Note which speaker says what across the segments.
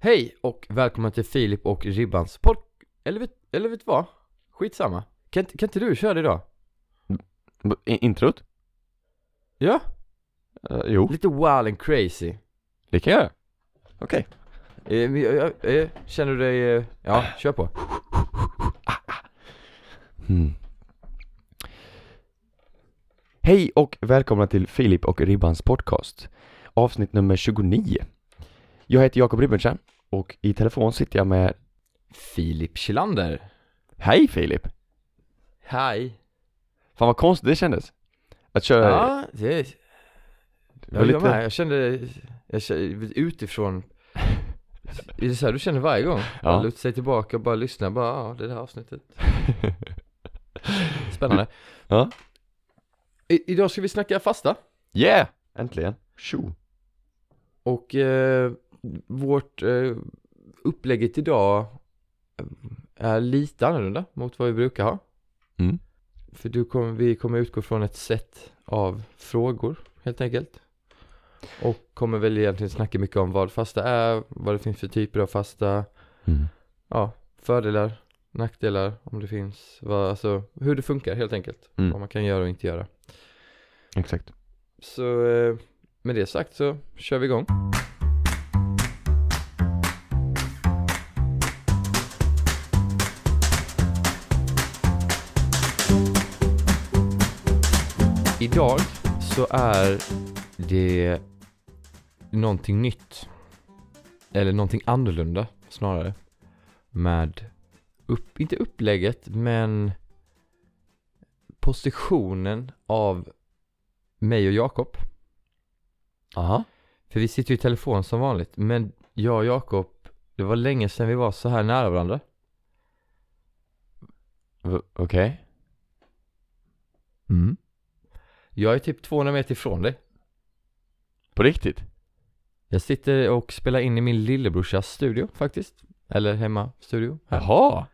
Speaker 1: Hej och välkommen till Filip och Ribbans pod... Eller vet, eller vet du vad? Skitsamma. Kan, kan inte du köra det idag?
Speaker 2: B- Introt?
Speaker 1: Ja?
Speaker 2: Eh, jo,
Speaker 1: Lite wild and crazy.
Speaker 2: det kan jag göra. Okej.
Speaker 1: Eh, jag- jag- eh, känner du dig... eh, Ja, kör på.
Speaker 2: Mm. Hej och välkomna till Filip och Ribbans podcast. Avsnitt nummer 29. Jag heter Jakob Ribbenstjärn och i telefon sitter jag med
Speaker 1: Filip Kjellander.
Speaker 2: Hej Filip!
Speaker 1: Hej.
Speaker 2: Fan vad konstigt det kändes. Att köra...
Speaker 1: Ja, det...
Speaker 2: det
Speaker 1: Jag,
Speaker 2: var
Speaker 1: jag, med.
Speaker 2: lite...
Speaker 1: jag kände... Jag kände utifrån... Är det så här du känner varje gång?
Speaker 2: Ja.
Speaker 1: Ja. Luta sig tillbaka och bara lyssna. Bara, ja, det är det här avsnittet. Spännande.
Speaker 2: Ja.
Speaker 1: I, idag ska vi snacka fasta.
Speaker 2: Yeah! Äntligen. Tjo.
Speaker 1: Och eh, vårt eh, upplägget idag är lite annorlunda mot vad vi brukar ha.
Speaker 2: Mm.
Speaker 1: För du kommer, vi kommer utgå från ett sätt av frågor helt enkelt. Och kommer väl egentligen snacka mycket om vad fasta är, vad det finns för typer av fasta,
Speaker 2: Mm.
Speaker 1: ja, fördelar, nackdelar om det finns, vad, alltså hur det funkar helt enkelt.
Speaker 2: Mm.
Speaker 1: Vad man kan göra och inte göra.
Speaker 2: Exakt.
Speaker 1: Så eh, med det sagt så kör vi igång. Idag så är det någonting nytt. Eller någonting annorlunda snarare. Med, upp, inte upplägget men positionen av mig och Jakob.
Speaker 2: Aha.
Speaker 1: För vi sitter ju i telefon som vanligt. Men jag och Jakob, det var länge sedan vi var så här nära varandra.
Speaker 2: Okej.
Speaker 1: Mm. Jag är typ 200 meter ifrån dig.
Speaker 2: På riktigt?
Speaker 1: Jag sitter och spelar in i min lillebrorsas studio faktiskt. Eller hemma-studio. här.
Speaker 2: Jaha.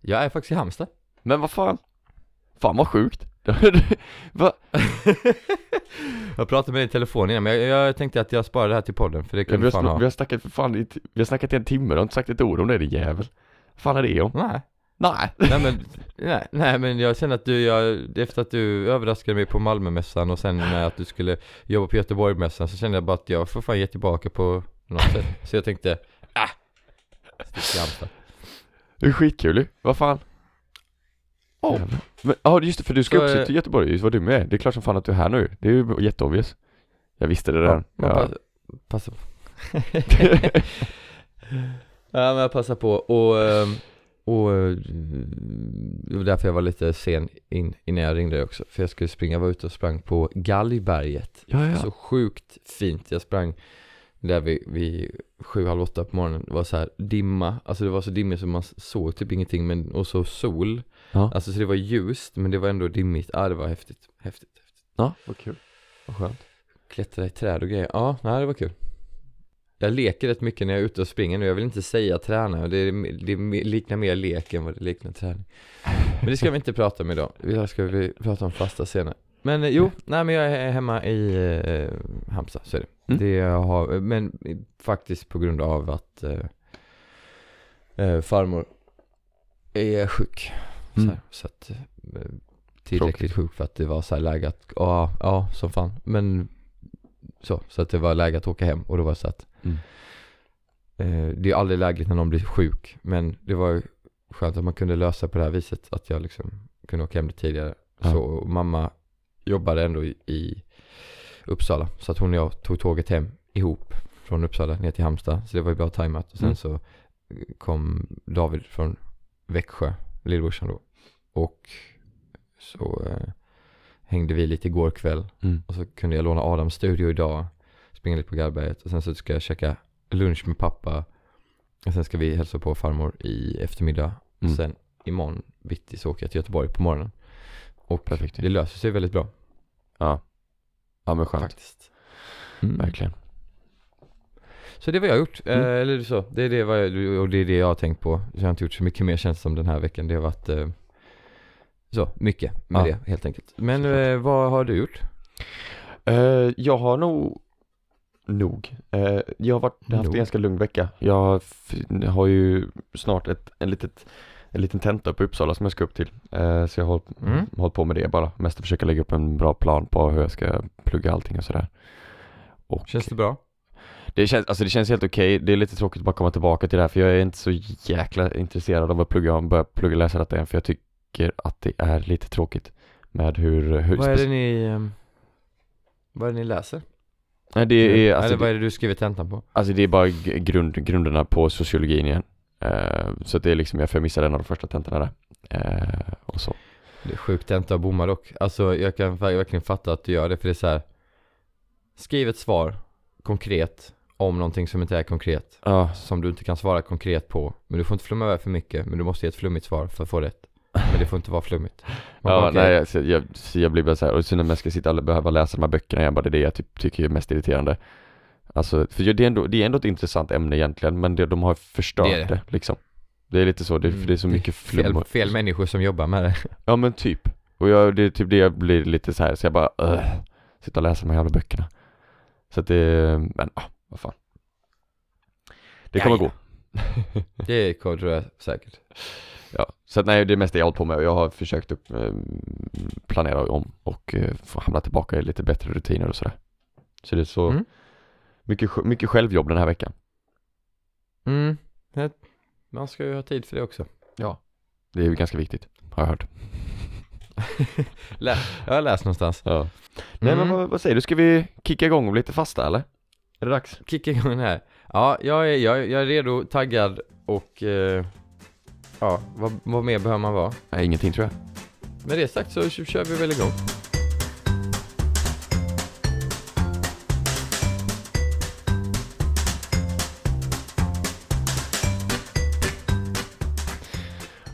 Speaker 1: Jag är faktiskt i Halmstad.
Speaker 2: Men vad fan? Fan vad sjukt. Va?
Speaker 1: jag pratade med dig i telefon innan, men jag, jag tänkte att jag sparar det här till podden för det
Speaker 2: Ja,
Speaker 1: kan
Speaker 2: vi,
Speaker 1: du fan
Speaker 2: har,
Speaker 1: ha.
Speaker 2: vi har snackat för fan i, vi har snackat i en timme, du har inte sagt ett ord om det din jävel. Vad fan är det om?
Speaker 1: Nej.
Speaker 2: Nej.
Speaker 1: nej men, nej, nej men jag känner att du, jag, efter att du överraskade mig på Malmömässan och sen med att du skulle jobba på Göteborgmässan så kände jag bara att jag får fan ge tillbaka på något sätt. Så jag tänkte, stick Halmstad.
Speaker 2: Det är skitkul ju. Vad fan?
Speaker 1: Oh.
Speaker 2: Men ja just det, för du ska
Speaker 1: Så,
Speaker 2: också
Speaker 1: eh,
Speaker 2: till Göteborg, just vad du med. Det är klart som fan att du är här nu. Det är ju jätteobvious. Jag visste det där.
Speaker 1: man
Speaker 2: Ja.
Speaker 1: pass, passa på. ja men jag passar på och, ehm, och eh, det var därför jag var lite sen in, innan jag ringde dig också. För jag skulle springa, jag var ute och sprang på Galgberget.
Speaker 2: Ja, ja.
Speaker 1: Så sjukt fint. Jag sprang där vid, vid sju, halv åtta på morgonen. Det var så här dimma. Alltså det var så dimmigt så man såg typ ingenting. Men, och så sol.
Speaker 2: Ja.
Speaker 1: Alltså så det var ljust men det var ändå dimmigt. Ja det var häftigt. Häftigt. häftigt.
Speaker 2: Ja, vad kul. Vad skönt.
Speaker 1: Klättra i träd och grejer. Ja, nej det var kul. Jag leker rätt mycket när jag är ute och springer nu. Jag vill inte säga träna. Det, det liknar mer lek än vad det liknar träning. Men det ska vi inte prata om idag. Det ska vi prata om fasta senare. Men eh, jo, nej men jag är hemma i eh, Halmstad, så är det.
Speaker 2: Mm.
Speaker 1: det jag har, men faktiskt på grund av att eh, eh, farmor är sjuk. Så,
Speaker 2: Mm.
Speaker 1: här, så att eh, tillräckligt sjuk för att det var så här läge att, ja, ja som fan. Men så, så att det var läge att åka hem och då var det så att
Speaker 2: Mm.
Speaker 1: eh, det är aldrig lägligt när någon blir sjuk. Men det var ju skönt att man kunde lösa på det här viset. Att jag liksom kunde åka hem lite tidigare.
Speaker 2: Ja.
Speaker 1: Så mamma jobbade ändå i, i Uppsala. Så att hon och jag tog tåget hem ihop från Uppsala ner till Halmstad. Så det var ju bra tajmat. Och sen
Speaker 2: Mm.
Speaker 1: så kom David från Växjö, lillbrorsan då. Och så eh, hängde vi lite igår kväll.
Speaker 2: Mm.
Speaker 1: Och så kunde jag låna Adams studio idag. Springa lite på Garberget. Och sen så ska jag käka lunch med pappa. Och sen ska vi hälsa på farmor i eftermiddag.
Speaker 2: Mm.
Speaker 1: Och sen imorgon bitti så åker jag till Göteborg på morgonen. Och
Speaker 2: Perfekt.
Speaker 1: det löser sig väldigt bra.
Speaker 2: Ja. Ja men skönt.
Speaker 1: Faktiskt. Mm.
Speaker 2: Verkligen.
Speaker 1: Så det vad jag gjort.
Speaker 2: Mm.
Speaker 1: Eh, eller så. Det är det, jag, och det är det jag har tänkt på. Jag har inte gjort så mycket mer känns som den här veckan. Det har varit eh, så mycket med
Speaker 2: Ja.
Speaker 1: det helt enkelt. Men eh, vad har du gjort?
Speaker 2: Eh, jag har nog nog. Eh, jag har varit, haft en ganska lugn vecka. Jag har ju snart ett, en, litet, en liten tenta i Uppsala som jag ska upp till. Eh, så jag har hållit,
Speaker 1: Mm.
Speaker 2: hållit på med det bara. Mest att försöka lägga upp en bra plan på hur jag ska plugga allting och sådär. Och
Speaker 1: Känns det bra?
Speaker 2: det känns, alltså det känns helt okej. Det är lite tråkigt att bara komma tillbaka till det här för jag är inte så jäkla intresserad av att plugga, börja plugga läsa detta än för jag tycker att det är lite tråkigt med hur, hur
Speaker 1: Vad är det ni, ehm, vad är det ni läser?
Speaker 2: Nej det är, alltså,
Speaker 1: Eller vad är det du skriver tentan på?
Speaker 2: Alltså det är bara grund, grunderna på sociologin igen. Eh, så att det är liksom, jag får missa en av de första tentorna där. Eh, och så.
Speaker 1: Det är sjukt tenta att bomma dock. Alltså jag kan verkligen fatta att du gör det för det är så här. Skriv ett svar konkret om någonting som inte är konkret.
Speaker 2: Ja,
Speaker 1: Som du inte kan svara konkret på. Men du får inte flumma över för mycket. Men du måste ge ett flummigt svar för att få rätt. Men det får inte vara flummigt. Man
Speaker 2: ja
Speaker 1: bara,
Speaker 2: nej jag, så jag blir bara så här, och sen när man ska sitta och behöva läsa de här böckerna igen, bara det är det jag typ tycker är mest irriterande. Alltså, för det är ändå, det är ändå ett intressant ämne egentligen, men det, de har förstört
Speaker 1: Det
Speaker 2: det, liksom. Det är lite så, det, för det är så mycket flum.
Speaker 1: fel, fel människor som jobbar med det.
Speaker 2: Ja men typ. Och jag, det är typ det jag blir lite så här, så jag bara uh, Sitta och läsa de här jävla böckerna. Så att det, men ah, vad fan. Det kommer
Speaker 1: Ja,
Speaker 2: gå.
Speaker 1: Det kommer tror jag säkert.
Speaker 2: Ja, så att nej det är mest det jag hållit på med och jag har försökt att eh, planera om och eh, få hamna tillbaka i lite bättre rutiner och sådär. Så det är så
Speaker 1: Mm.
Speaker 2: mycket, mycket självjobb den här veckan.
Speaker 1: Mm. Man ska ju ha tid för det också.
Speaker 2: Det är ju ganska viktigt, har jag hört.
Speaker 1: Jag har läst någonstans.
Speaker 2: Ja. Nej men
Speaker 1: Mm.
Speaker 2: vad, vad säger du, ska vi kicka igång och bli lite fasta eller? Är det dags?
Speaker 1: Kicka igång den här. Ja, jag är, jag, jag är redo, taggad och eh, ja, vad, vad mer behöver man vara?
Speaker 2: Nej ingenting tror jag.
Speaker 1: Med det sagt så kör vi väl igång.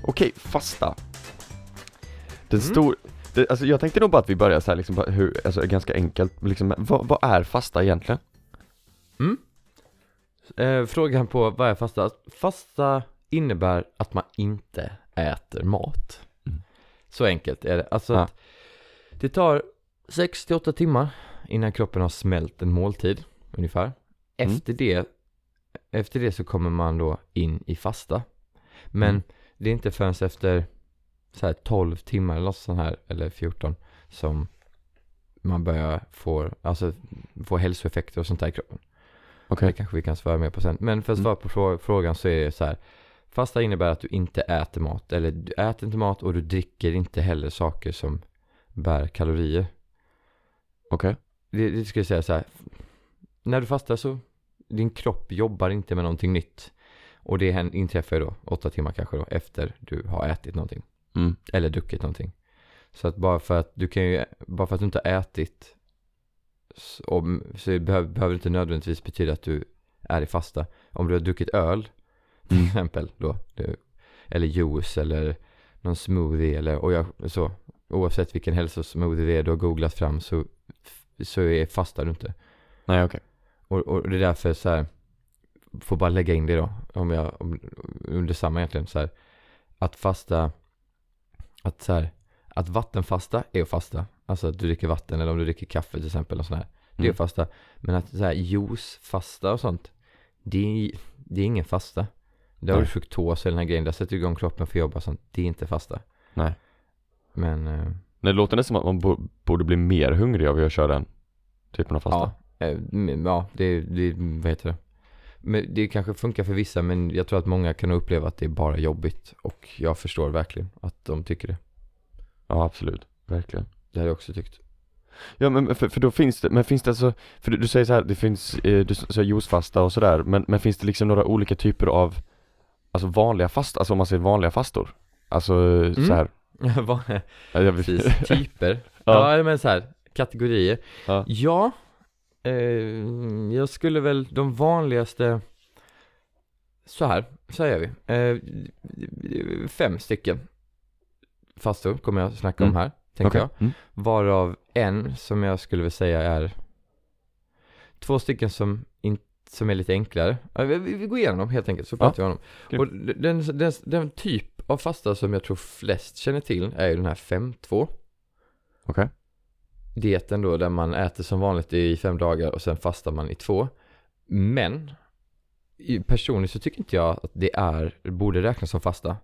Speaker 2: Okej, fasta. Den
Speaker 1: Mm.
Speaker 2: stor, det, alltså jag tänkte nog bara att vi börjar så här liksom, hur, alltså ganska enkelt, liksom, vad, vad är fasta egentligen?
Speaker 1: Eh, frågan på vad är fasta? Fasta innebär att man inte äter mat.
Speaker 2: Mm.
Speaker 1: Så enkelt är det. Alltså
Speaker 2: Ja.
Speaker 1: att det tar 6 till 8 timmar innan kroppen har smält en måltid ungefär.
Speaker 2: Mm.
Speaker 1: Efter det efter det så kommer man då in i fasta. Men
Speaker 2: Mm.
Speaker 1: det är inte förrän efter så här 12 timmar eller något sånt här, eller 14, som man börjar få, alltså, få hälsoeffekter och sånt där i kroppen.
Speaker 2: Okej.
Speaker 1: Det kanske vi kan svara mer på sen. Men för att
Speaker 2: Mm.
Speaker 1: svara på frå- frågan så är det så här. Fasta innebär att du inte äter mat. Eller du äter inte mat och du dricker inte heller saker som bär kalorier.
Speaker 2: Okej.
Speaker 1: Det, det ska jag säga så här. När du fastar så, din kropp jobbar inte med någonting nytt. Och det inträffar ju då, åtta timmar kanske då, efter du har ätit någonting.
Speaker 2: Mm.
Speaker 1: Eller druckit någonting. Så att bara för att du kan ju, bara för att du inte har ätit så, så behöver det inte nödvändigtvis betyda att du är i fasta. Om du har druckit öl till exempel då, det, eller juice eller någon smoothie eller, och jag, så, oavsett vilken hälsosmoothie det är du har googlat fram så, så är, fastar du inte.
Speaker 2: Nej okej.
Speaker 1: Och, och det är därför så här, får bara lägga in det då, om jag, om, under samma egentligen så här, att fasta, att så här, att vattenfasta är att fasta. Alltså att du dricker vatten eller om du dricker kaffe till exempel och sådär. Det är
Speaker 2: Mm.
Speaker 1: att fasta. Men att så här juice-fasta och sånt, det är, det är ingen fasta. Där har du
Speaker 2: Nej.
Speaker 1: fruktos eller den här grejen, där sätter du igång kroppen för att jobba sånt. Det är inte fasta.
Speaker 2: Nej.
Speaker 1: Men, eh,
Speaker 2: Det låter nästan som att man bo- borde bli mer hungrig av att köra den typen av fasta.
Speaker 1: Ja, eh, ja det, det, vad heter det? Men det kanske funkar för vissa men jag tror att många kan uppleva att det är bara jobbigt och jag förstår verkligen att de tycker det.
Speaker 2: Ja, absolut. Verkligen.
Speaker 1: Det hade jag också tyckt.
Speaker 2: Ja men för, för då finns det, men finns det alltså, för du, du säger så här, det finns, eh, du säger juicefasta och sådär, men, men finns det liksom några olika typer av, alltså vanliga fasta, alltså om man säger vanliga fastor? Alltså så här,
Speaker 1: Vad-
Speaker 2: ja,
Speaker 1: Precis, typer.
Speaker 2: Ja.
Speaker 1: ja. men så här, kategorier.
Speaker 2: Ja.
Speaker 1: Ja, eh, jag skulle väl, de vanligaste, så här, så här gör vi. Eh, fem stycken fastor kommer jag snacka om
Speaker 2: Mm.
Speaker 1: här, tänker
Speaker 2: Okej.
Speaker 1: jag.
Speaker 2: Mm.
Speaker 1: Varav en som jag skulle vilja säga är två stycken som, in, som är lite enklare. Ja, vi, går igenom dem helt enkelt, så
Speaker 2: Ja.
Speaker 1: pratar vi om dem. Och den, den, den typ av fasta som jag tror flest känner till är ju den här 5-2.
Speaker 2: Okej.
Speaker 1: dieten då där man äter som vanligt i fem dagar och sen fastar man i två. Men personligen så tycker inte jag att det är, borde räknas som fasta.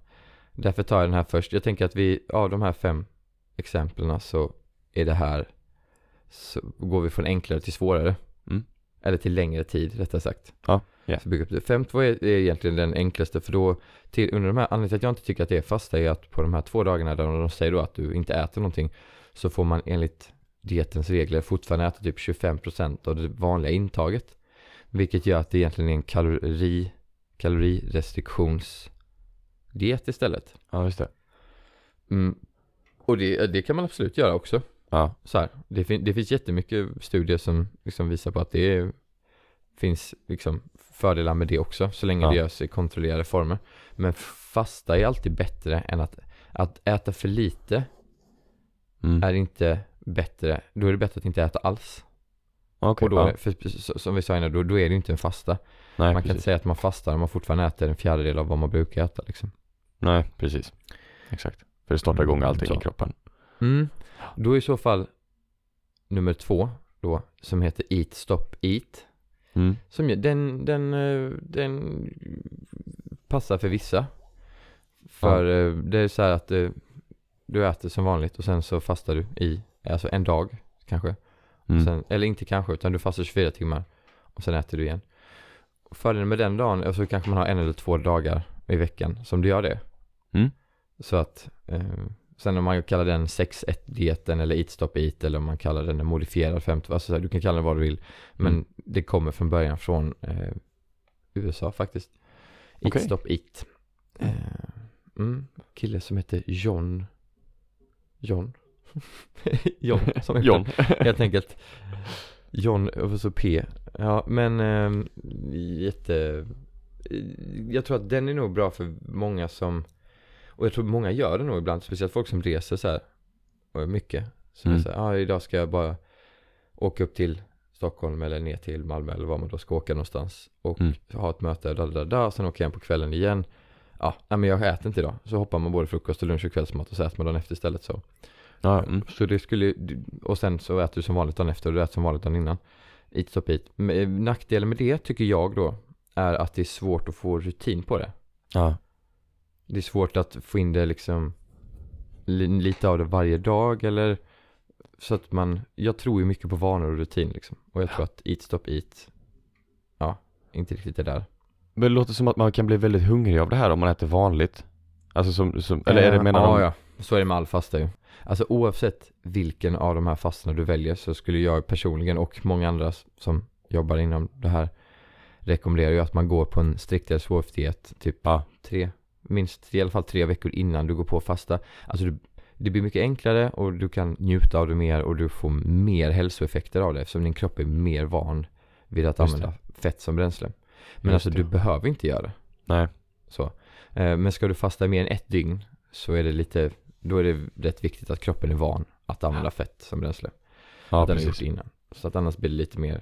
Speaker 1: Därför tar jag den här först. Jag tänker att vi, av de här fem exemplen så är det här, så går vi från enklare till svårare. Eller till längre tid rättare sagt.
Speaker 2: Ja, ja.
Speaker 1: Så bygga upp det. 5-2 är, är egentligen den enklaste för då, till, under de här, anledningen till att jag inte tycker att det är fasta är att på de här två dagarna där de säger då att du inte äter någonting så får man enligt dietens regler fortfarande äta typ 25% av det vanliga intaget. Vilket gör att det egentligen är en kalori, kalorirestriktionsdiet istället.
Speaker 2: Ja, just det.
Speaker 1: Mm. Och det, det kan man absolut göra också.
Speaker 2: Ja,
Speaker 1: Så här, det, fin- det finns jättemycket studier som liksom visar på att det är, finns liksom fördelar med det också, så länge
Speaker 2: Ja.
Speaker 1: det görs i kontrollerade former. Men fasta är alltid bättre än att, att äta för lite
Speaker 2: mm.
Speaker 1: är inte bättre, då är det bättre att inte äta alls.
Speaker 2: okej.
Speaker 1: Och då,
Speaker 2: ja.
Speaker 1: för, som vi sa innan, då, då är det ju inte en fasta.
Speaker 2: Nej,
Speaker 1: man kan inte
Speaker 2: precis.
Speaker 1: säga att man fastar om man fortfarande äter en fjärdedel av vad man brukar äta liksom.
Speaker 2: Nej, precis. Exakt. För det startar igång allting
Speaker 1: så.
Speaker 2: i kroppen.
Speaker 1: Mm. Då är i så fall nummer två då, som heter Eat Stop Eat.
Speaker 2: Mm.
Speaker 1: Som, den, den, eh, den passar för vissa. För eh, det är så här att eh, du äter som vanligt och sen så fastar du i, alltså en dag kanske.
Speaker 2: Mm.
Speaker 1: Sen, eller inte kanske, utan du fastar 24 timmar och sen äter du igen. Fördelen med den dagen, alltså kanske man har en eller två dagar i veckan som du gör det.
Speaker 2: Mm.
Speaker 1: Så att, eh, sen om man kallar den 6-1-dieten eller Eat Stop Eat eller om man kallar den en modifierad 50, alltså så här, du kan kalla den vad du vill. Men
Speaker 2: Mm.
Speaker 1: det kommer från början från eh, USA faktiskt. Eat
Speaker 2: Okej.
Speaker 1: Stop Eat. Eh, mm, kille som heter John John John som heter
Speaker 2: John.
Speaker 1: helt enkelt John och så P Ja men eh, jätte Jag tror att den är nog bra för många som Och jag tror många gör det nog ibland Speciellt folk som reser så här och Mycket Så
Speaker 2: Mm.
Speaker 1: är så här, ja idag ska jag bara Åka upp till Stockholm eller ner till Malmö eller var man då ska åka någonstans Och
Speaker 2: Mm.
Speaker 1: ha ett möte, där, där, där, sen åker jag hem på kvällen igen Ja, nej, men jag äter inte idag Så hoppar man både frukost och lunch och kvällsmat och så äter man dagen efter istället så
Speaker 2: Ja, mm.
Speaker 1: så det skulle, och sen så äter du som vanligt dagen efter och du äter som vanligt dagen innan. Eat stop. Men, eh, Nackdelen med det tycker jag då är att det är svårt att få rutin på det.
Speaker 2: ja.
Speaker 1: Det är svårt att få in det liksom li, lite av det varje dag eller så att man, jag tror ju mycket på vanor och rutin liksom. Och jag tror att eat stop eat, ja, inte riktigt är där.
Speaker 2: Men det låter som att man kan bli väldigt hungrig av det här om man äter vanligt. Alltså som, som eller är det
Speaker 1: Eh,
Speaker 2: menar
Speaker 1: ja,
Speaker 2: de?
Speaker 1: ja, så är det med all fasta ju. Alltså oavsett vilken av de här fastorna du väljer så skulle jag personligen och många andra som jobbar inom det här rekommenderar ju att man går på en striktare svårdiet typ
Speaker 2: Ja.
Speaker 1: tre, minst i alla fall tre veckor innan du går på fasta. Alltså du, det blir mycket enklare och du kan njuta av det mer och du får mer hälsoeffekter av det eftersom din kropp är mer van vid att
Speaker 2: Just det.
Speaker 1: använda fett som bränsle. Men
Speaker 2: Just
Speaker 1: alltså
Speaker 2: det.
Speaker 1: du behöver inte göra det.
Speaker 2: Nej.
Speaker 1: Så. Eh, Men ska du fasta mer än ett dygn så är det lite, då är det rätt viktigt att kroppen är van att använda fett som bränsle.
Speaker 2: Ja,
Speaker 1: att den har gjort
Speaker 2: precis.
Speaker 1: det innan. Så att annars blir det lite mer,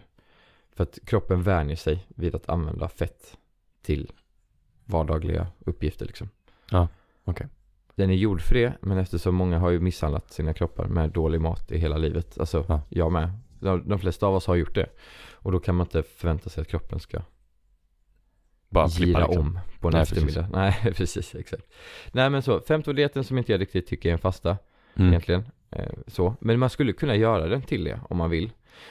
Speaker 1: för att kroppen vänjer sig vid att använda fett till vardagliga uppgifter liksom.
Speaker 2: Ja, okej.
Speaker 1: Den är det, men eftersom många har ju misshandlat sina kroppar med dålig mat i hela livet, alltså
Speaker 2: Ja.
Speaker 1: jag med. De, de flesta av oss har gjort det. Och då kan man inte förvänta sig att kroppen ska
Speaker 2: Bara
Speaker 1: gira
Speaker 2: liksom.
Speaker 1: om på en
Speaker 2: Nej,
Speaker 1: eftermiddag. Nej, precis, exakt. Nej men så, 15-dieten som inte jag riktigt tycker är en fasta
Speaker 2: Mm.
Speaker 1: egentligen. Eh, så. Men man skulle kunna göra den till det om man vill.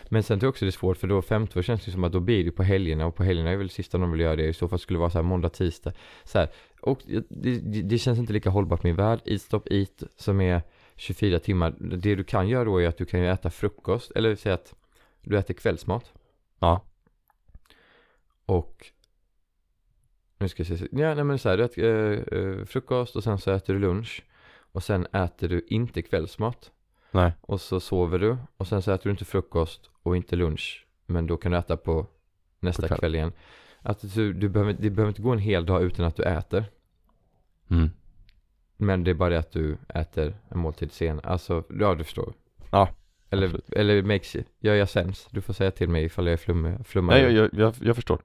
Speaker 1: Men sen tror jag också det är svårt för då 15 känns det som att då blir det på helgerna och på helgerna är väl sista de vill göra det. I så fall skulle det vara så här måndag, tisdag. Så här. Och det, det, känns inte lika hållbart med värld. Eat stop eat som är 24 timmar. Det du kan göra då är att du kan ju äta frukost eller säga att du äter kvällsmat.
Speaker 2: Ja.
Speaker 1: Och nu ska jag se. Ja, nej men så här, du äter eh, eh, frukost och sen så äter du lunch. Och sen äter du inte kvällsmat.
Speaker 2: Nej.
Speaker 1: Och så sover du. Och sen så äter du inte frukost och inte lunch. Men då kan du äta på nästa
Speaker 2: På kväll.
Speaker 1: igen. Att du, du behöver, det behöver inte gå en hel dag utan att du äter.
Speaker 2: Mm.
Speaker 1: Men det är bara det att du äter en måltid sen. Alltså, ja du förstår.
Speaker 2: Ja,
Speaker 1: Eller,
Speaker 2: absolut.
Speaker 1: eller makes, gör jag sens? Du får säga till mig ifall jag är flum, flummar.
Speaker 2: Nej, jag, jag, jag, jag förstår.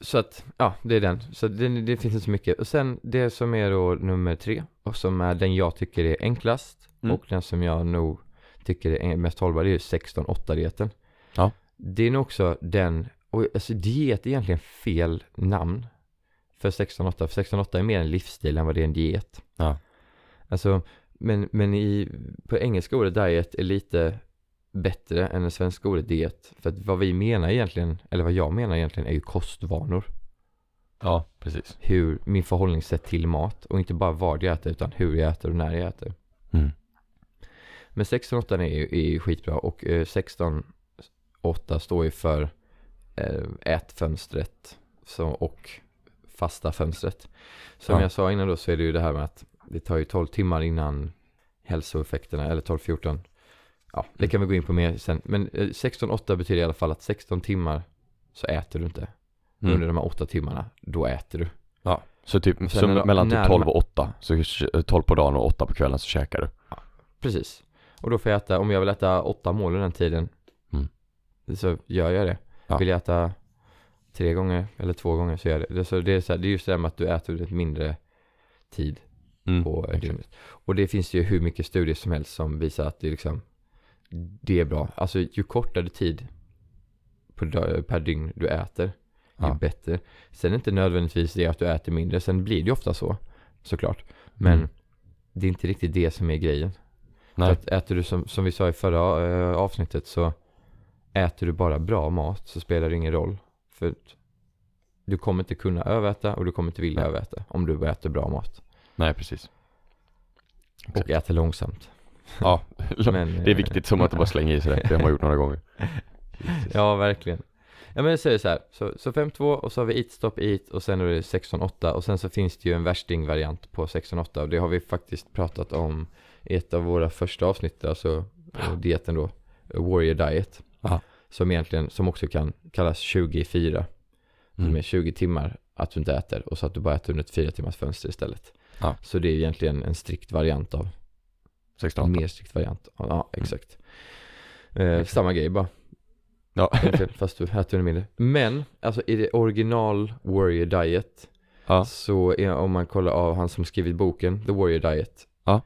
Speaker 1: Så att, ja, det är den. Så det, det finns inte så mycket. Och sen det som är då nummer tre, och som är den jag tycker är enklast,
Speaker 2: Mm.
Speaker 1: och den som jag nog tycker är mest hållbar, det är 16-8 dieten.
Speaker 2: Ja.
Speaker 1: Det är nog också den, och alltså diet är egentligen fel namn för 16-8, för 16-8 är mer en livsstil än vad det är en diet.
Speaker 2: Ja.
Speaker 1: Alltså, men, men i, på engelska ordet diet är lite bättre än det svenska ordet diet. För att vad vi menar egentligen, eller vad jag menar egentligen är ju kostvanor.
Speaker 2: Ja, precis.
Speaker 1: Hur, min förhållningssätt till mat och inte bara vad jag äter utan hur jag äter och när jag äter.
Speaker 2: Mm.
Speaker 1: Men 16-8 är ju, är ju skitbra och eh, 16-8 står ju för eh, ätfönstret så, och fasta fönstret. Som
Speaker 2: Ja.
Speaker 1: jag sa innan då så är det ju det här med att det tar ju 12 timmar innan hälsoeffekterna, eller 12-14. Ja, det kan vi gå in på mer sen. Men eh, 16-8 betyder i alla fall att 16 timmar så äter du inte.
Speaker 2: Mm.
Speaker 1: Under de här 8 timmarna, då äter du.
Speaker 2: Ja, så typ så mellan typ 12
Speaker 1: man-
Speaker 2: och 8, så k- 12 på dagen och 8 på kvällen så käkar du.
Speaker 1: Precis. Och då får jag äta, om jag vill äta åtta mål under den tiden
Speaker 2: Mm.
Speaker 1: så gör jag det.
Speaker 2: Ja.
Speaker 1: Vill jag äta tre gånger eller två gånger så gör jag det. det. Så det, är så här, det är just det här med att du äter ett mindre tid
Speaker 2: Mm.
Speaker 1: på dygnet. Och det finns ju hur mycket studier som helst som visar att det liksom det är bra. Alltså ju kortare tid på, per dygn du äter, ju
Speaker 2: Ja.
Speaker 1: bättre. Sen är det inte nödvändigtvis det att du äter mindre. Sen blir det ju ofta så, såklart. Men
Speaker 2: Mm.
Speaker 1: det är inte riktigt det som är grejen.
Speaker 2: Nej.
Speaker 1: att äter du som, som vi sa i förra eh, avsnittet så äter du bara bra mat så spelar det ingen roll. För du kommer inte kunna överäta och du kommer inte vilja
Speaker 2: Nej.
Speaker 1: överäta om du äter bra mat.
Speaker 2: Nej, precis.
Speaker 1: Och äter långsamt.
Speaker 2: Ja,
Speaker 1: Men,
Speaker 2: det är viktigt som att du bara slänger i sig det. Det har man gjort några gånger.
Speaker 1: Ja, verkligen. Ja men jag säger så här, så, så 5-2 och så har vi Eat Stop Eat och sen är det 16-8 och sen så finns det ju en värsting-variant på 16-8 och det har vi faktiskt pratat om i ett av våra första avsnitt, alltså eh, dieten då, eh, Warrior Diet.
Speaker 2: Ja.
Speaker 1: Som egentligen, som också kan kallas 20 i 4. Som
Speaker 2: Mm.
Speaker 1: är 20 timmar att du inte äter och så att du bara äter under ett 4 timmars fönster istället.
Speaker 2: Ja.
Speaker 1: Så det är egentligen en strikt variant av
Speaker 2: 16
Speaker 1: en mer strikt variant. Ja, ja exakt. Eh,
Speaker 2: Exakt.
Speaker 1: samma grej bara.
Speaker 2: Ja.
Speaker 1: Fast du äter under mindre. Men, alltså i det original Warrior Diet
Speaker 2: Ja.
Speaker 1: så är, om man kollar av han som skrivit boken The Warrior Diet.
Speaker 2: Ja.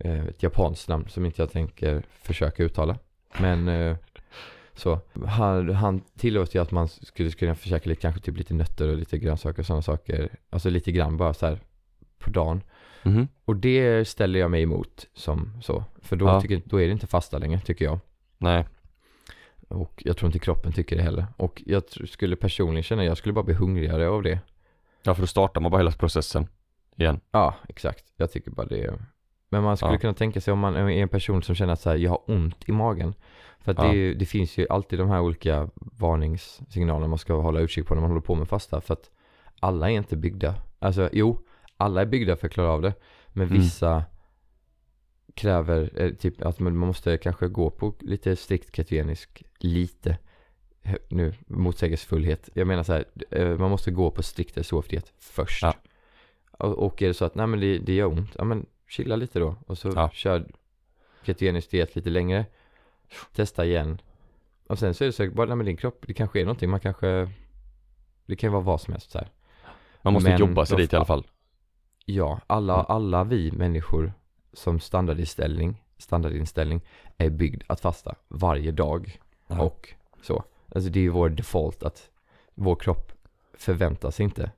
Speaker 1: Eh, ett japanskt namn som inte jag tänker försöka uttala. Men eh, så. Han, han tillåter ju att man skulle kunna försöka lite, kanske typ lite nötter och lite grönsaker och sådana saker. Alltså lite grann bara så här på dagen.
Speaker 2: Mhm.
Speaker 1: Och det ställer jag mig emot som så. För då,
Speaker 2: Ja.
Speaker 1: tycker, då är det inte fasta längre tycker jag.
Speaker 2: Nej.
Speaker 1: Och jag tror inte kroppen tycker det heller. Och jag skulle personligen känna, jag skulle bara bli hungrigare av det.
Speaker 2: Ja, för då startar man bara hela processen igen.
Speaker 1: Ja, exakt. Jag tycker bara det. Men man skulle
Speaker 2: Ja.
Speaker 1: kunna tänka sig om man är en person som känner att så här, jag har ont i magen. För att
Speaker 2: Ja.
Speaker 1: det, är det finns ju alltid de här olika varningssignalerna man ska hålla utkik på när man håller på med fasta. För att alla är inte byggda. Alltså jo, alla är byggda för att klara av det. Men
Speaker 2: Mm.
Speaker 1: vissa kräver eh, typ att man måste kanske gå på lite strikt ketogenisk, lite nu motsägelsefullhet. Jag menar så här, eh, man måste gå på strikt SOF-diet först.
Speaker 2: Ja.
Speaker 1: Och, och är det så att nej men det, det gör ont, ja men chilla lite då och så
Speaker 2: Ja.
Speaker 1: kör ketogenisk diet lite längre. Testa igen. Och sen så är det så bara, nej men din kropp, det kanske är någonting, man kanske det kan ju vara vad som helst så här.
Speaker 2: Man måste
Speaker 1: Men
Speaker 2: jobba sig dit i alla fall.
Speaker 1: Ja, alla, alla vi människor som standardinställning, standardinställning är byggd att fasta varje dag
Speaker 2: Ja.
Speaker 1: och så. Alltså det är ju vår default att vår kropp förväntar sig inte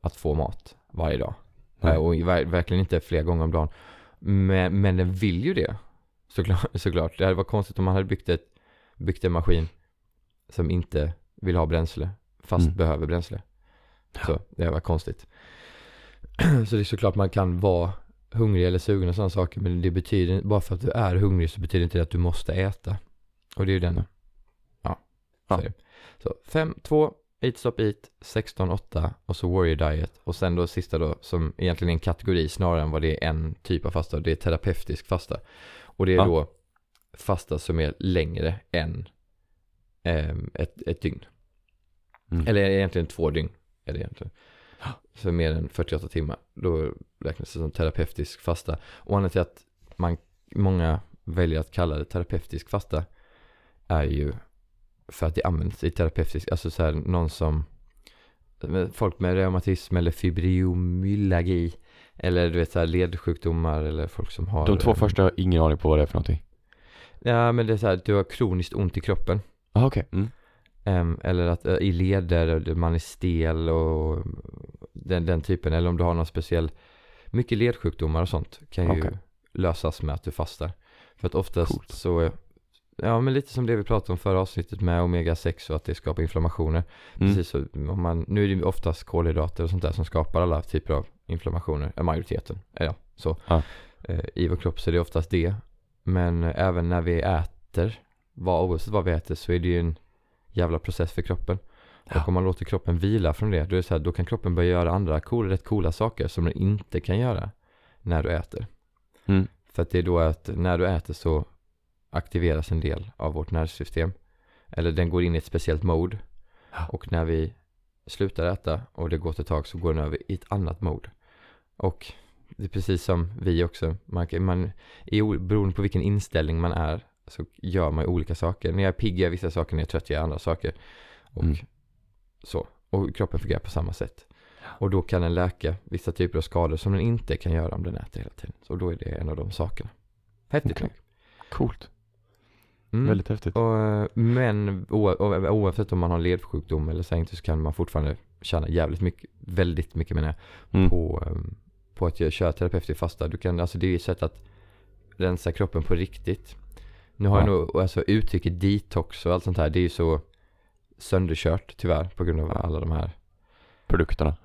Speaker 1: att få mat varje dag.
Speaker 2: Nej.
Speaker 1: Eh, Och ver- verkligen inte flera gånger om dagen. Men, men den vill ju det. Såklart, såklart. Det hade varit konstigt om man hade byggt, ett, byggt en maskin som inte vill ha bränsle, fast
Speaker 2: Mm.
Speaker 1: behöver bränsle. Så det var konstigt. så det är såklart man kan vara hungrig eller sugen och sådana saker. Men det betyder, bara för att du är hungrig så betyder inte det att du måste äta. Och det är ju den. Ja.
Speaker 2: Ja.
Speaker 1: så 5, 2, 8 stop eat, 16, 8 och så warrior diet. Och sen då sista då som egentligen är en kategori snarare än vad det är en typ av fasta. Det är terapeutisk fasta. Och det är
Speaker 2: Ja.
Speaker 1: då fasta som är längre än ehm, ett, ett dygn.
Speaker 2: Mm.
Speaker 1: Eller egentligen två dygn är det egentligen. Så mer än 48 timmar. Då räknas det som terapeutisk fasta. Och anledningen till att man, många väljer att kalla det terapeutisk fasta är ju för att det används i terapeutisk, alltså så här någon som folk med reumatism eller fibromyalgi eller du vet så här ledsjukdomar eller folk som har
Speaker 2: De två första har ingen aning på vad det är för någonting.
Speaker 1: Ja men det är så här, du har kroniskt ont i kroppen.
Speaker 2: Ah, okej. Mm.
Speaker 1: Eller att eh, i leder, eller man är stel och den, den typen. Eller om du har någon speciell, mycket ledsjukdomar och sånt kan ju
Speaker 2: Okej.
Speaker 1: lösas med att du fastar. För att oftast
Speaker 2: Coolt.
Speaker 1: så, ja men lite som det vi pratade om förra avsnittet med omega-6 och att det skapar inflammationer.
Speaker 2: Mm.
Speaker 1: Precis så, om man, nu är det ju oftast kolhydrater och sånt där som skapar alla typer av inflammationer, eh, majoriteten, eh, ja så.
Speaker 2: Ja.
Speaker 1: Eh, I vår kropp så är det oftast det. Men eh, även när vi äter, vad, oavsett vad vi äter så är det ju en jävla process för kroppen.
Speaker 2: Ja.
Speaker 1: Och om man låter kroppen vila från det, då, är det så här, då kan kroppen börja göra andra cool, rätt coola saker som den inte kan göra när du äter.
Speaker 2: Mm.
Speaker 1: För att det är då att när du äter så aktiveras en del av vårt nervsystem. Eller den går in i ett speciellt mode.
Speaker 2: Ja.
Speaker 1: Och när vi slutar äta och det går ett tag så går den över i ett annat mode. Och det är precis som vi också. Man, man, beroende på vilken inställning man är så gör man ju olika saker. När jag är pigg gör jag vissa saker, när jag är trött gör jag andra saker. Och
Speaker 2: Mm.
Speaker 1: så. Och kroppen fungerar på samma sätt. Och då kan den läka vissa typer av skador som den inte kan göra om den äter hela tiden. Så då är det en av de sakerna. Häftigt nog.
Speaker 2: Coolt.
Speaker 1: Mm.
Speaker 2: Väldigt häftigt.
Speaker 1: Och, eh, men oavsett om man har ledsjukdom eller inte så kan man fortfarande tjäna jävligt mycket, väldigt mycket menar jag,
Speaker 2: Mm.
Speaker 1: på, ehm, på att köra terapeutisk fasta. Du kan, alltså det är ett sätt att rensa kroppen på riktigt. Nu har
Speaker 2: Ja.
Speaker 1: jag nog, alltså uttrycket detox och allt sånt här, det är ju så sönderkört tyvärr på grund av
Speaker 2: Ja.
Speaker 1: alla de här
Speaker 2: Produkterna.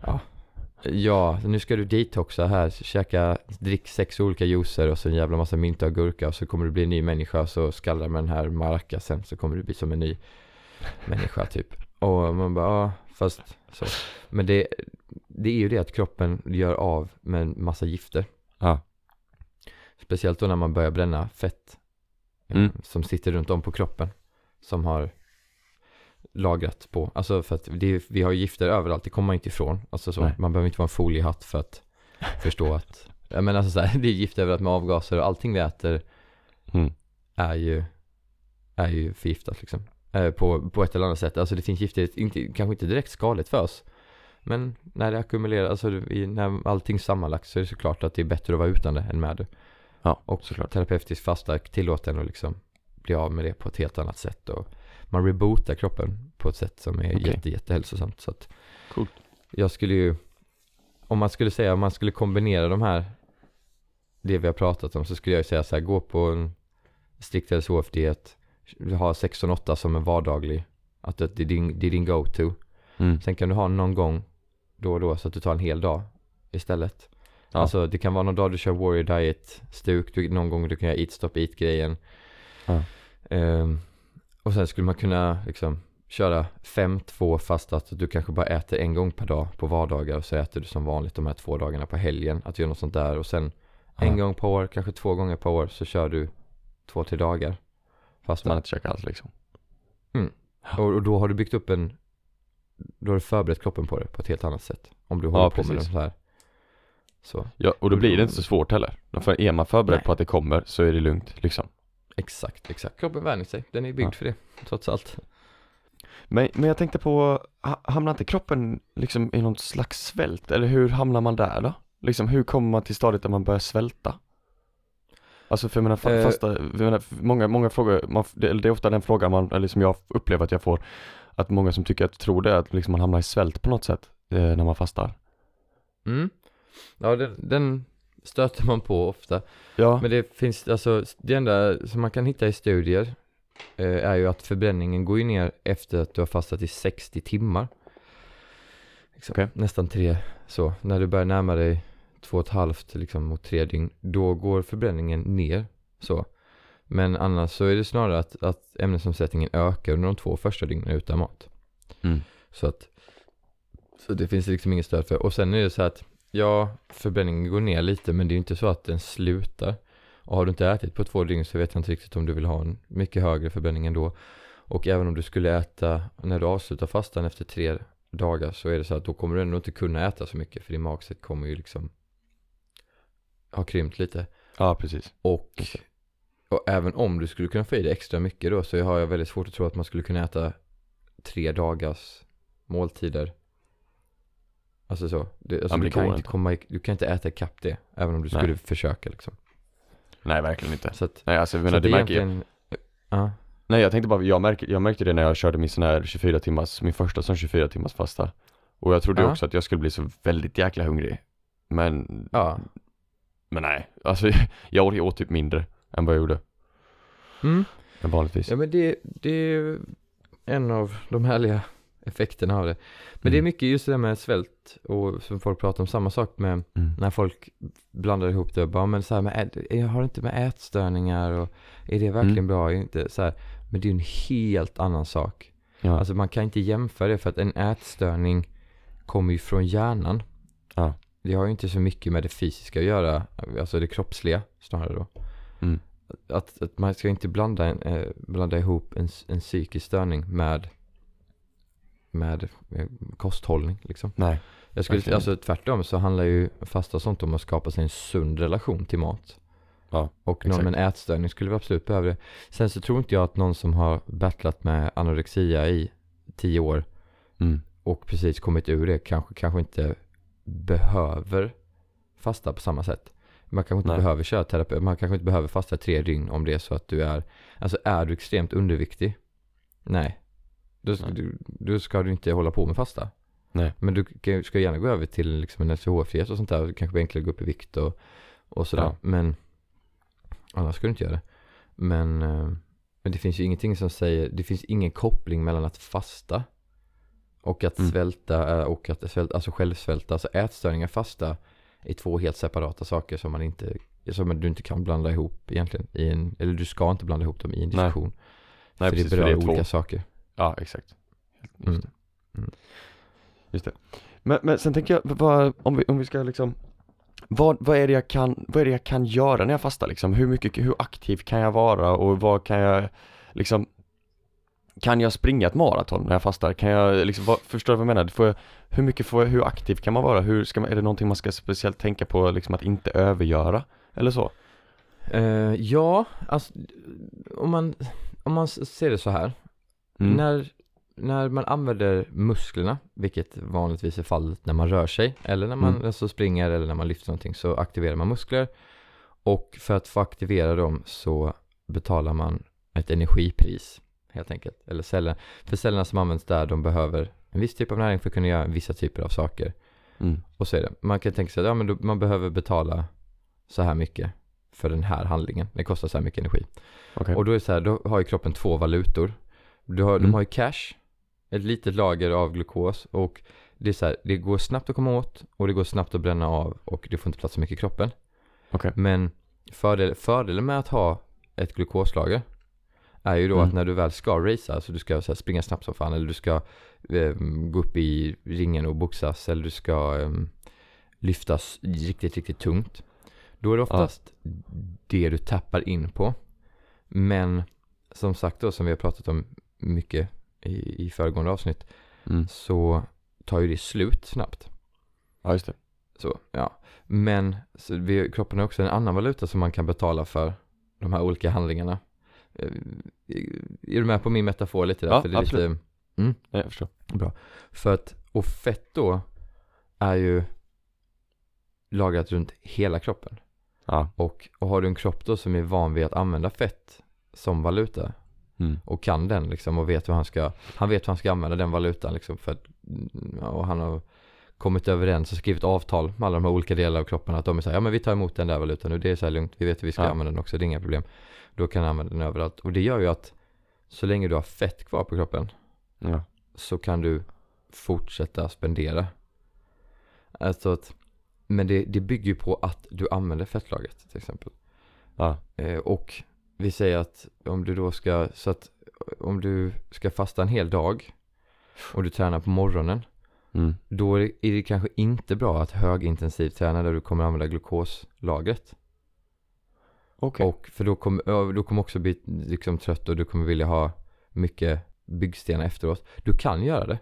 Speaker 1: Ja, nu ska du detoxa här, käka, drick sex olika juicer och så en jävla massa mynta och gurka och så kommer du bli en ny människa och så skallrar med den här maracasen så kommer du bli som en ny människa typ. Och man bara, ja, fast så. Men det, det är ju det att kroppen gör av med en massa gifter.
Speaker 2: Ja.
Speaker 1: Speciellt då när man börjar bränna fett
Speaker 2: Mm.
Speaker 1: som sitter runt om på kroppen. Som har lagrat på, alltså för att det, vi har gifter överallt, det kommer man inte ifrån. Alltså så,
Speaker 2: Nej.
Speaker 1: man behöver inte vara en foliehatt för att förstå att, ja men alltså så här, det är gift överallt med avgaser och allting vi äter
Speaker 2: Mm.
Speaker 1: är ju, är ju förgiftat liksom. Eh, på, på ett eller annat sätt. Alltså det finns gifter, inte, kanske inte direkt skadligt för oss. Men när det ackumulerar, alltså när allting sammanlagt så är det såklart att det är bättre att vara utan det än med det.
Speaker 2: Ja,
Speaker 1: Och
Speaker 2: såklart.
Speaker 1: terapeutisk fasta tillåter en att liksom bli av med det på ett helt annat sätt. Och man rebootar kroppen på ett sätt som är
Speaker 2: Okej.
Speaker 1: jätte, jättehälsosamt. Så att
Speaker 2: Coolt.
Speaker 1: jag skulle ju, om man skulle säga, om man skulle kombinera de här, det vi har pratat om, så skulle jag ju säga så här, gå på en strikt LCHF-diet, ha 16-8 som en vardaglig, att det det är din, det är din go-to.
Speaker 2: Mm.
Speaker 1: Sen kan du ha någon gång då och då så att du tar en hel dag istället.
Speaker 2: Ja.
Speaker 1: Alltså det kan vara någon dag du kör warrior diet stuk, du, någon gång du kan göra eat stop eat grejen.
Speaker 2: Ja.
Speaker 1: Ehm, och sen skulle man kunna liksom köra 5-2 fast att du kanske bara äter en gång per dag på vardagar och så äter du som vanligt de här två dagarna på helgen. Att göra något sånt där och sen en
Speaker 2: Ja.
Speaker 1: gång per år, kanske två gånger per år så kör du två, tre dagar. Fast
Speaker 2: man inte käkar alls liksom.
Speaker 1: och, och då har du byggt upp en Då har du förberett kroppen på det på ett helt annat sätt Om du
Speaker 2: Ja,
Speaker 1: håller på med det
Speaker 2: precis.
Speaker 1: så här Så,
Speaker 2: Ja, och då blir det inte så svårt heller. För är man förberedd
Speaker 1: Nej.
Speaker 2: på att det kommer så är det lugnt liksom.
Speaker 1: exakt, exakt Kroppen vänjer sig, den är byggd
Speaker 2: Ja.
Speaker 1: för det Trots allt
Speaker 2: Men, men jag tänkte på, ha- hamnar inte kroppen liksom i någon slags svält? Eller hur hamnar man där då? Liksom hur kommer man till stadiet där man börjar svälta? Alltså för jag menar,
Speaker 1: Eh.
Speaker 2: fasta, jag menar, många, många frågor, man, det, det är ofta den frågan man, eller som jag upplever att jag får Att många som tycker att, tror det, att liksom man hamnar i svält på något sätt eh, när man fastar
Speaker 1: mm. Ja, den, den stöter man på ofta
Speaker 2: Ja,
Speaker 1: Men det finns, alltså det enda som man kan hitta i studier eh, är ju att förbränningen går ju ner efter att du har fastat i 60 timmar. Liksom,
Speaker 2: Okej.
Speaker 1: Nästan tre, så. När du börjar närma dig två och ett halvt liksom mot tre dygn, då går förbränningen ner. Så. Men annars så är det snarare att, att ämnesomsättningen ökar under de två första dygnen utan mat.
Speaker 2: mm.
Speaker 1: Så att Så det finns liksom inget stöd för Och sen är det så att Ja, förbränningen går ner lite men det är ju inte så att den slutar Och har du inte ätit på två dygn så vet jag inte riktigt om du vill ha en mycket högre förbränning ändå Och även om du skulle äta När du avslutar fastan efter tre dagar så är det så att då kommer du ändå inte kunna äta så mycket för din magsäck kommer ju liksom Ha krympt lite
Speaker 2: ja precis
Speaker 1: och,
Speaker 2: det.
Speaker 1: och även om du skulle kunna få i dig extra mycket då så har jag väldigt svårt att tro att man skulle kunna äta tre dagars måltider. Alltså så. Det, alltså du, kan inte komma, i- du kan inte äta ikapp det. Även om du
Speaker 2: Nej.
Speaker 1: skulle försöka liksom.
Speaker 2: Nej verkligen inte
Speaker 1: Så att,
Speaker 2: Nej alltså jag menar det
Speaker 1: det är
Speaker 2: märker jag
Speaker 1: egentligen Ja.
Speaker 2: Nej jag tänkte bara, jag märkte, jag märkte det när jag körde min sån här 24 timmars, min första sån 24 timmars fasta Och jag trodde
Speaker 1: Ja.
Speaker 2: också att jag skulle bli så väldigt jäkla hungrig Men,
Speaker 1: Ja.
Speaker 2: men nej, alltså jag åt, jag åt typ mindre än vad jag gjorde
Speaker 1: Mm.
Speaker 2: än vanligtvis
Speaker 1: Ja men det, det är en av de härliga effekterna av det. Men det är
Speaker 2: Mm.
Speaker 1: mycket just det där med svält och som folk pratar om, samma sak med
Speaker 2: mm.
Speaker 1: när folk blandar ihop det och bara, men så här med, jag har inte med ätstörningar och är det verkligen
Speaker 2: Mm.
Speaker 1: bra? Inte så här, men det är en helt annan sak.
Speaker 2: Ja,
Speaker 1: Alltså man kan inte jämföra det för att en ätstörning kommer ju från hjärnan.
Speaker 2: Ja.
Speaker 1: Det har ju inte så mycket med det fysiska att göra, alltså det kroppsliga snarare då.
Speaker 2: Mm.
Speaker 1: Att, att man ska inte blanda, en, eh, blanda ihop en, en psykisk störning med, med eh, kosthållning liksom.
Speaker 2: nej,
Speaker 1: Jag skulle,
Speaker 2: Verkligen.
Speaker 1: alltså tvärtom så handlar ju fasta och sånt om att skapa sig en sund relation till mat.
Speaker 2: Ja,
Speaker 1: Och någon
Speaker 2: exakt.
Speaker 1: med en ätstörning skulle vi absolut behöva det. Sen så tror inte jag att någon som har battlat med anorexia i tio år
Speaker 2: mm.
Speaker 1: och precis kommit ur det kanske, kanske inte behöver fasta på samma sätt. Man kanske inte
Speaker 2: Nej.
Speaker 1: behöver köra terapi, man kanske inte behöver fasta tre dygn om det är så att du är, alltså är du extremt underviktig? Nej. Då, ska
Speaker 2: Nej.
Speaker 1: Du, då ska du inte hålla på med fasta.
Speaker 2: Nej.
Speaker 1: Men du kan- ska gärna gå över till liksom en LCHF-diet och sånt där, kanske bli enklare att gå upp i vikt och, och sådär.
Speaker 2: Ja.
Speaker 1: Men annars ska du inte göra det. Men, eh, men det finns ju ingenting som säger, det finns ingen koppling mellan att fasta och att
Speaker 2: Mm.
Speaker 1: svälta eh, och att svälta, alltså självsvälta. Alltså ätstörningar fasta är två helt separata saker som man inte, som du inte kan blanda ihop egentligen i en, eller du ska inte blanda ihop dem i en
Speaker 2: Nej.
Speaker 1: diskussion.
Speaker 2: Nej
Speaker 1: för
Speaker 2: precis,
Speaker 1: det
Speaker 2: för
Speaker 1: berör
Speaker 2: det är två
Speaker 1: olika saker.
Speaker 2: Ja, exakt Just
Speaker 1: Mm.
Speaker 2: det
Speaker 1: Mm.
Speaker 2: Just det men, men sen tänker jag, vad, om, vi, om vi ska liksom vad, vad, är det jag kan, vad är det jag kan göra när jag fastar liksom? Hur mycket, hur aktiv kan jag vara och vad kan jag liksom Kan jag springa ett maraton när jag fastar? Kan jag liksom, vad, förstår du vad jag menar? Får jag, hur mycket får jag, hur aktiv kan man vara? Hur ska man, är det någonting man ska speciellt tänka på liksom att inte övergöra? Eller så?
Speaker 1: Eh, ja, alltså om man, om man ser det så här.
Speaker 2: Mm.
Speaker 1: När, när man använder musklerna, vilket vanligtvis är fallet när man rör sig, eller när man
Speaker 2: Mm.
Speaker 1: alltså springer eller när man lyfter någonting, så aktiverar man muskler. Och för att få aktivera dem så betalar man ett energipris, helt enkelt. Eller celler, för cellerna som används där, de behöver en viss typ av näring för att kunna göra vissa typer av saker.
Speaker 2: Mm.
Speaker 1: Och så är det. Man kan tänka sig att ja, men då, man behöver betala så här mycket för den här handlingen. Det kostar så här mycket energi.
Speaker 2: Okej.
Speaker 1: Och då är så här, då har ju kroppen två valutor. Du har,
Speaker 2: Mm.
Speaker 1: De har ju cash, ett litet lager av glukos och det är så här, det går snabbt att komma åt och det går snabbt att bränna av och det får inte plats så mycket i kroppen.
Speaker 2: Okej.
Speaker 1: Men fördel, fördelen med att ha ett glukoslager är ju då
Speaker 2: Mm.
Speaker 1: att när du väl ska racea, alltså du ska så här, springa snabbt som fan eller du ska eh, gå upp i ringen och boxas eller du ska eh, lyftas riktigt, riktigt tungt. Då är det oftast det du tappar in på. Men som sagt då, som vi har pratat om mycket i, i föregående avsnitt,
Speaker 2: Mm.
Speaker 1: så tar ju det slut snabbt.
Speaker 2: Ja, just det.
Speaker 1: Så, ja. Men så vi, kroppen har också en annan valuta som man kan betala för de här olika handlingarna. Eh, Är du med på min metafor lite där?
Speaker 2: Ja,
Speaker 1: för det är
Speaker 2: absolut.
Speaker 1: lite,
Speaker 2: Nej, jag förstår.
Speaker 1: för att, och fett då är ju lagrat runt hela kroppen.
Speaker 2: Ja.
Speaker 1: Och, och har du en kropp då som är van vid att använda fett som valuta
Speaker 2: Mm.
Speaker 1: och kan den liksom och vet hur han ska, han vet hur han ska använda den valutan liksom för att, och han har kommit överens och skrivit avtal med alla de här olika delarna av kroppen att de är så här, ja men vi tar emot den där valutan och det är så här lugnt, vi vet hur vi ska
Speaker 2: Ja.
Speaker 1: använda den också, det är inga problem. Då kan han använda den överallt och det gör ju att så länge du har fett kvar på kroppen
Speaker 2: Ja.
Speaker 1: så kan du fortsätta spendera. Alltså att, men det, det bygger ju på att du använder fettlagret till exempel.
Speaker 2: Ja.
Speaker 1: Eh, och vi säger att om du då ska, så att om du ska fasta en hel dag och du tränar på morgonen,
Speaker 2: Mm.
Speaker 1: då är det, kanske inte bra att högintensivt träna där du kommer använda glukoslagret.
Speaker 2: Okej.
Speaker 1: Och för då kommer, då kommer också bli liksom trött och du kommer vilja ha mycket byggstenar efteråt. Du kan göra det.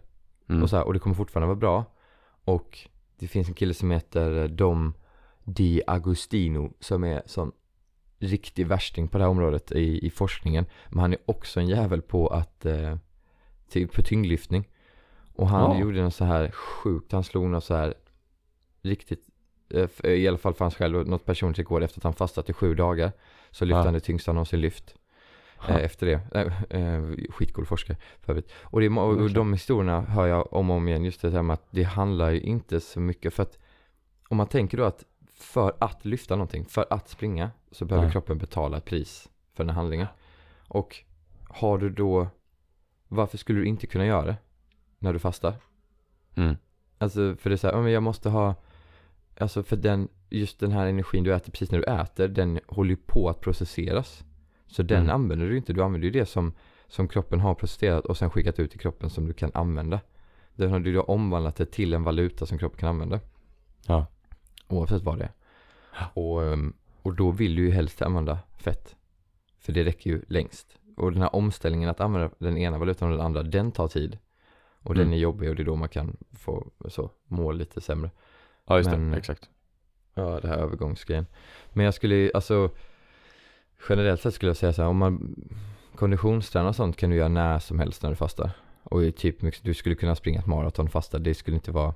Speaker 2: Mm.
Speaker 1: Och, så här, och det kommer fortfarande vara bra. Och det finns en kille som heter eh, Dom Di Agostino som är sån riktig värsting på det här området i, i forskningen. Men han är också en jävel på att eh, ty, på tyngdlyftning. Och han
Speaker 2: Ja.
Speaker 1: gjorde något så här sjukt, han slog något så här riktigt, eh, f- i alla fall för hans själv, något personligt rekord efter att han fastat i sju dagar. Så lyfte
Speaker 2: Ja.
Speaker 1: han det tyngsta han någonsin lyft. eh, efter det. Eh, eh, skitcool forskare för övrigt. Och, det, och
Speaker 2: Verkligen.
Speaker 1: de historierna hör jag om och om igen. Just det här med att det handlar ju inte så mycket för att om man tänker då att för att lyfta någonting, för att springa så behöver
Speaker 2: Ja.
Speaker 1: kroppen betala ett pris för den här handlingen. Och har du då, varför skulle du inte kunna göra det när du fastar?
Speaker 2: Mm.
Speaker 1: Alltså för det är så här, jag måste ha Alltså för den, just den här energin du äter precis när du äter Den håller ju på att processeras Så den
Speaker 2: Mm.
Speaker 1: använder du inte, du använder ju det som Som kroppen har processerat och sen skickat ut i kroppen som du kan använda Den har du då omvandlat det till en valuta som kroppen kan använda
Speaker 2: Ja.
Speaker 1: Oavsett vad det är och, ehm, och då vill du ju helst använda fett För det räcker ju längst Och den här omställningen att använda den ena valutan och den andra Den tar tid Och den
Speaker 2: Mm.
Speaker 1: är jobbig och det är då man kan få så, må lite sämre
Speaker 2: Ja just
Speaker 1: Men-
Speaker 2: det, exakt.
Speaker 1: Ja, det här övergångsgrejen. Men jag skulle, alltså generellt sett skulle jag säga så här, om man konditionstränar och sånt kan du göra när som helst när du fastar. Och typ, du skulle kunna springa ett maraton fasta, det skulle inte vara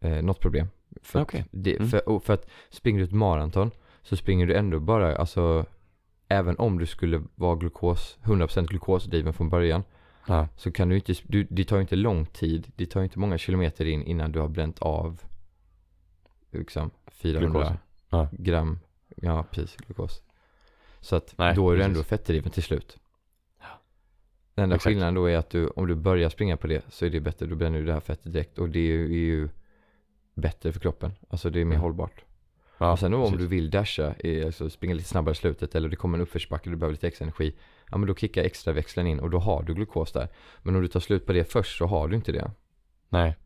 Speaker 1: eh, något problem. För, att det,
Speaker 2: Mm.
Speaker 1: för, för att springer du ett maraton så springer du ändå bara, alltså även om du skulle vara glukos, 100% glukosdriven från början
Speaker 2: Ja.
Speaker 1: så kan du inte, du, det tar ju inte lång tid, det tar ju inte många kilometer in innan du har bränt av liksom 400
Speaker 2: Glukos. Ja.
Speaker 1: gram, ja precis, glukos. Så att
Speaker 2: Nej,
Speaker 1: då är du
Speaker 2: precis.
Speaker 1: ändå fettdriven till slut. Den enda
Speaker 2: Exakt.
Speaker 1: skillnaden då är att du, om du börjar springa på det så är det bättre, då bränner du det här fettet direkt och det är ju, är ju bättre för kroppen. Alltså det är mer
Speaker 2: Mm.
Speaker 1: hållbart.
Speaker 2: Ja,
Speaker 1: och sen då om
Speaker 2: precis.
Speaker 1: du vill dasha, eh, alltså springa lite snabbare i slutet eller det kommer en uppförsbacke och du behöver lite extra energi. Ja men då kickar extra växeln in och då har du glukos där. Men om du tar slut på det först så har du inte det.
Speaker 2: Nej,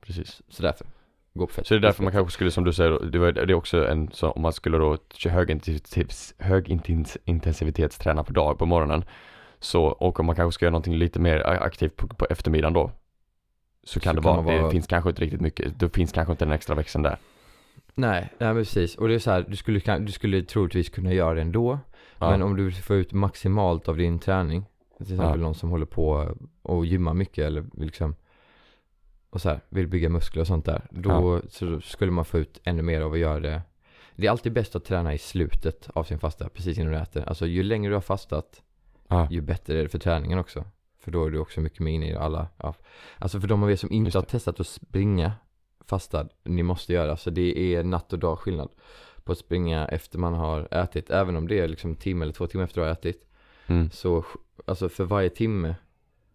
Speaker 2: precis.
Speaker 1: Så därför, gå på fett.
Speaker 2: Så det är därför man kanske skulle, som du säger, det, var, det är också en så om man skulle då högintensivitetsträna på dag på morgonen så, och om man kanske ska göra någonting lite mer aktivt på, på eftermiddagen då så kan
Speaker 1: Så
Speaker 2: det
Speaker 1: kan
Speaker 2: vara, det finns kanske inte riktigt mycket, det finns kanske inte den extra växeln där.
Speaker 1: Nej, nej men precis. Och det är så här, du skulle, du skulle troligtvis kunna göra det ändå.
Speaker 2: Ja.
Speaker 1: Men om du får ut maximalt av din träning. Till exempel
Speaker 2: Ja.
Speaker 1: någon som håller på och gymmar mycket eller vill liksom och så här, vill bygga muskler och sånt där. Då, så då skulle man få ut ännu mer av att göra det. Det är alltid bäst att träna i slutet av sin fasta, precis innan du äter. Alltså ju längre du har fastat,
Speaker 2: Ja.
Speaker 1: ju bättre är det för träningen också. För då är du också mycket mer inne i alla, ja. Alltså för de av er som inte har testat att springa fastad, ni måste göra. Så det är natt och dag skillnad på att springa efter man har ätit. Även om det är liksom en timme eller två timmar efter du har ätit.
Speaker 2: Mm.
Speaker 1: Så alltså för varje timme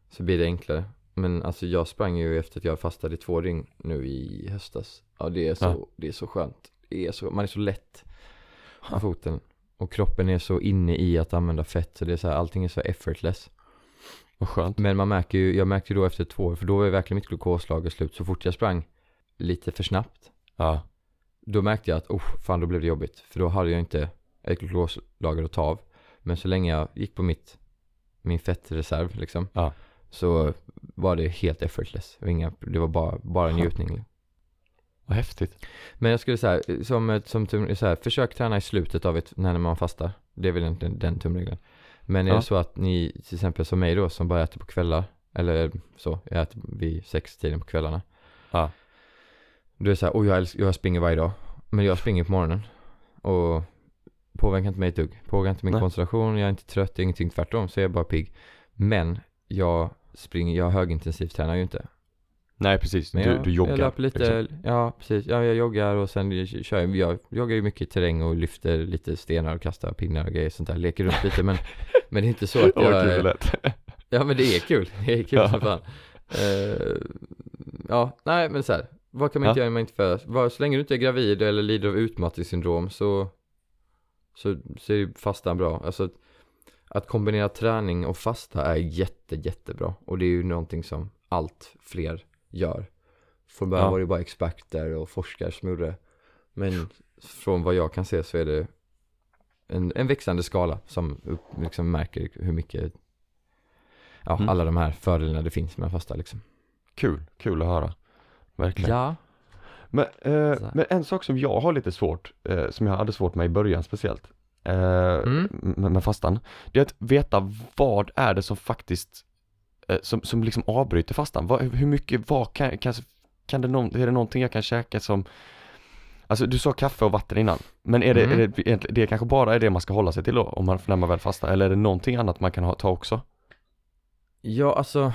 Speaker 1: så blir det enklare. Men alltså jag sprang ju efter att jag fastade i två dygn nu i höstas. Ja det är så,
Speaker 2: Ja.
Speaker 1: det är så skönt. Det är så, man är så lätt på foten. Och kroppen är så inne i att använda fett så det är så här, allting är så effortless.
Speaker 2: Vad skönt.
Speaker 1: Men man märker ju, jag märkte ju då efter två år, för då var ju verkligen mitt glukoslager slut. Så fort jag sprang lite för snabbt,
Speaker 2: Ja.
Speaker 1: då märkte jag att, oh fan då blev det jobbigt. För då hade jag inte ett glukoslager att ta av. Men så länge jag gick på mitt, min fettreserv liksom,
Speaker 2: Ja.
Speaker 1: så var det helt effortless. Inga, det var bara, bara njutning.
Speaker 2: Vad häftigt.
Speaker 1: Men jag skulle säga, som, som tum, så här, försök träna i slutet av ett, när man fastar. Det är väl egentligen den tumregeln. Men är
Speaker 2: Ja.
Speaker 1: det så att ni, till exempel som mig då, som bara äter på kvällar, eller så, jag äter vid sextiden på kvällarna.
Speaker 2: Ja.
Speaker 1: Då är det så här, oh, jag, jag springer varje dag. Men jag springer på morgonen. Och påverkar inte mig ett dugg. Påverkar inte min
Speaker 2: Nej.
Speaker 1: koncentration, jag är inte trött, ingenting tvärtom. Så jag är bara pigg. Men jag springer, jag högintensivt tränar ju inte.
Speaker 2: Nej precis,
Speaker 1: Men
Speaker 2: du,
Speaker 1: jag,
Speaker 2: du joggar.
Speaker 1: Jag löper lite,
Speaker 2: liksom.
Speaker 1: ja precis. Ja, jag joggar och sen kör jag, jag joggar ju mycket i terräng och lyfter lite stenar och kastar pinnar och grejer sånt där. Leker runt lite men, men det är inte så att
Speaker 2: Åh, vad kul
Speaker 1: jag, ja men det är kul. Det är kul
Speaker 2: Ja.
Speaker 1: som fan. Eh, ja, nej men så här. Vad kan man inte
Speaker 2: Ja.
Speaker 1: göra när man inte föds? Så länge du inte är gravid eller lider av utmattningssyndrom så, så, så är ju fastan bra. Alltså att, att kombinera träning och fasta är jätte, jättebra. Och det är ju någonting som allt fler gör. Från början
Speaker 2: Ja.
Speaker 1: var det bara experter och forskare som gjorde det. Men från vad jag kan se så är det en, en växande skala som upp, liksom märker hur mycket ja,
Speaker 2: Mm.
Speaker 1: alla de här fördelarna det finns med fasta liksom.
Speaker 2: Kul, kul att höra. Verkligen.
Speaker 1: Ja.
Speaker 2: Men, eh,
Speaker 1: Så här.
Speaker 2: men en sak som jag har lite svårt, eh, som jag hade svårt med i början speciellt, eh,
Speaker 1: Mm.
Speaker 2: med, med fastan, det är att veta vad är det som faktiskt, eh, som, som liksom avbryter fastan. Vad, hur mycket, vad kan, kan, kan det någon, är det någonting jag kan käka som, Alltså du sa kaffe och vatten innan, men är det,
Speaker 1: Mm.
Speaker 2: är det, egentligen- det kanske bara är det man ska hålla sig till då, om man, när man väl fastar, eller är det någonting annat man kan ha, ta också?
Speaker 1: Ja, alltså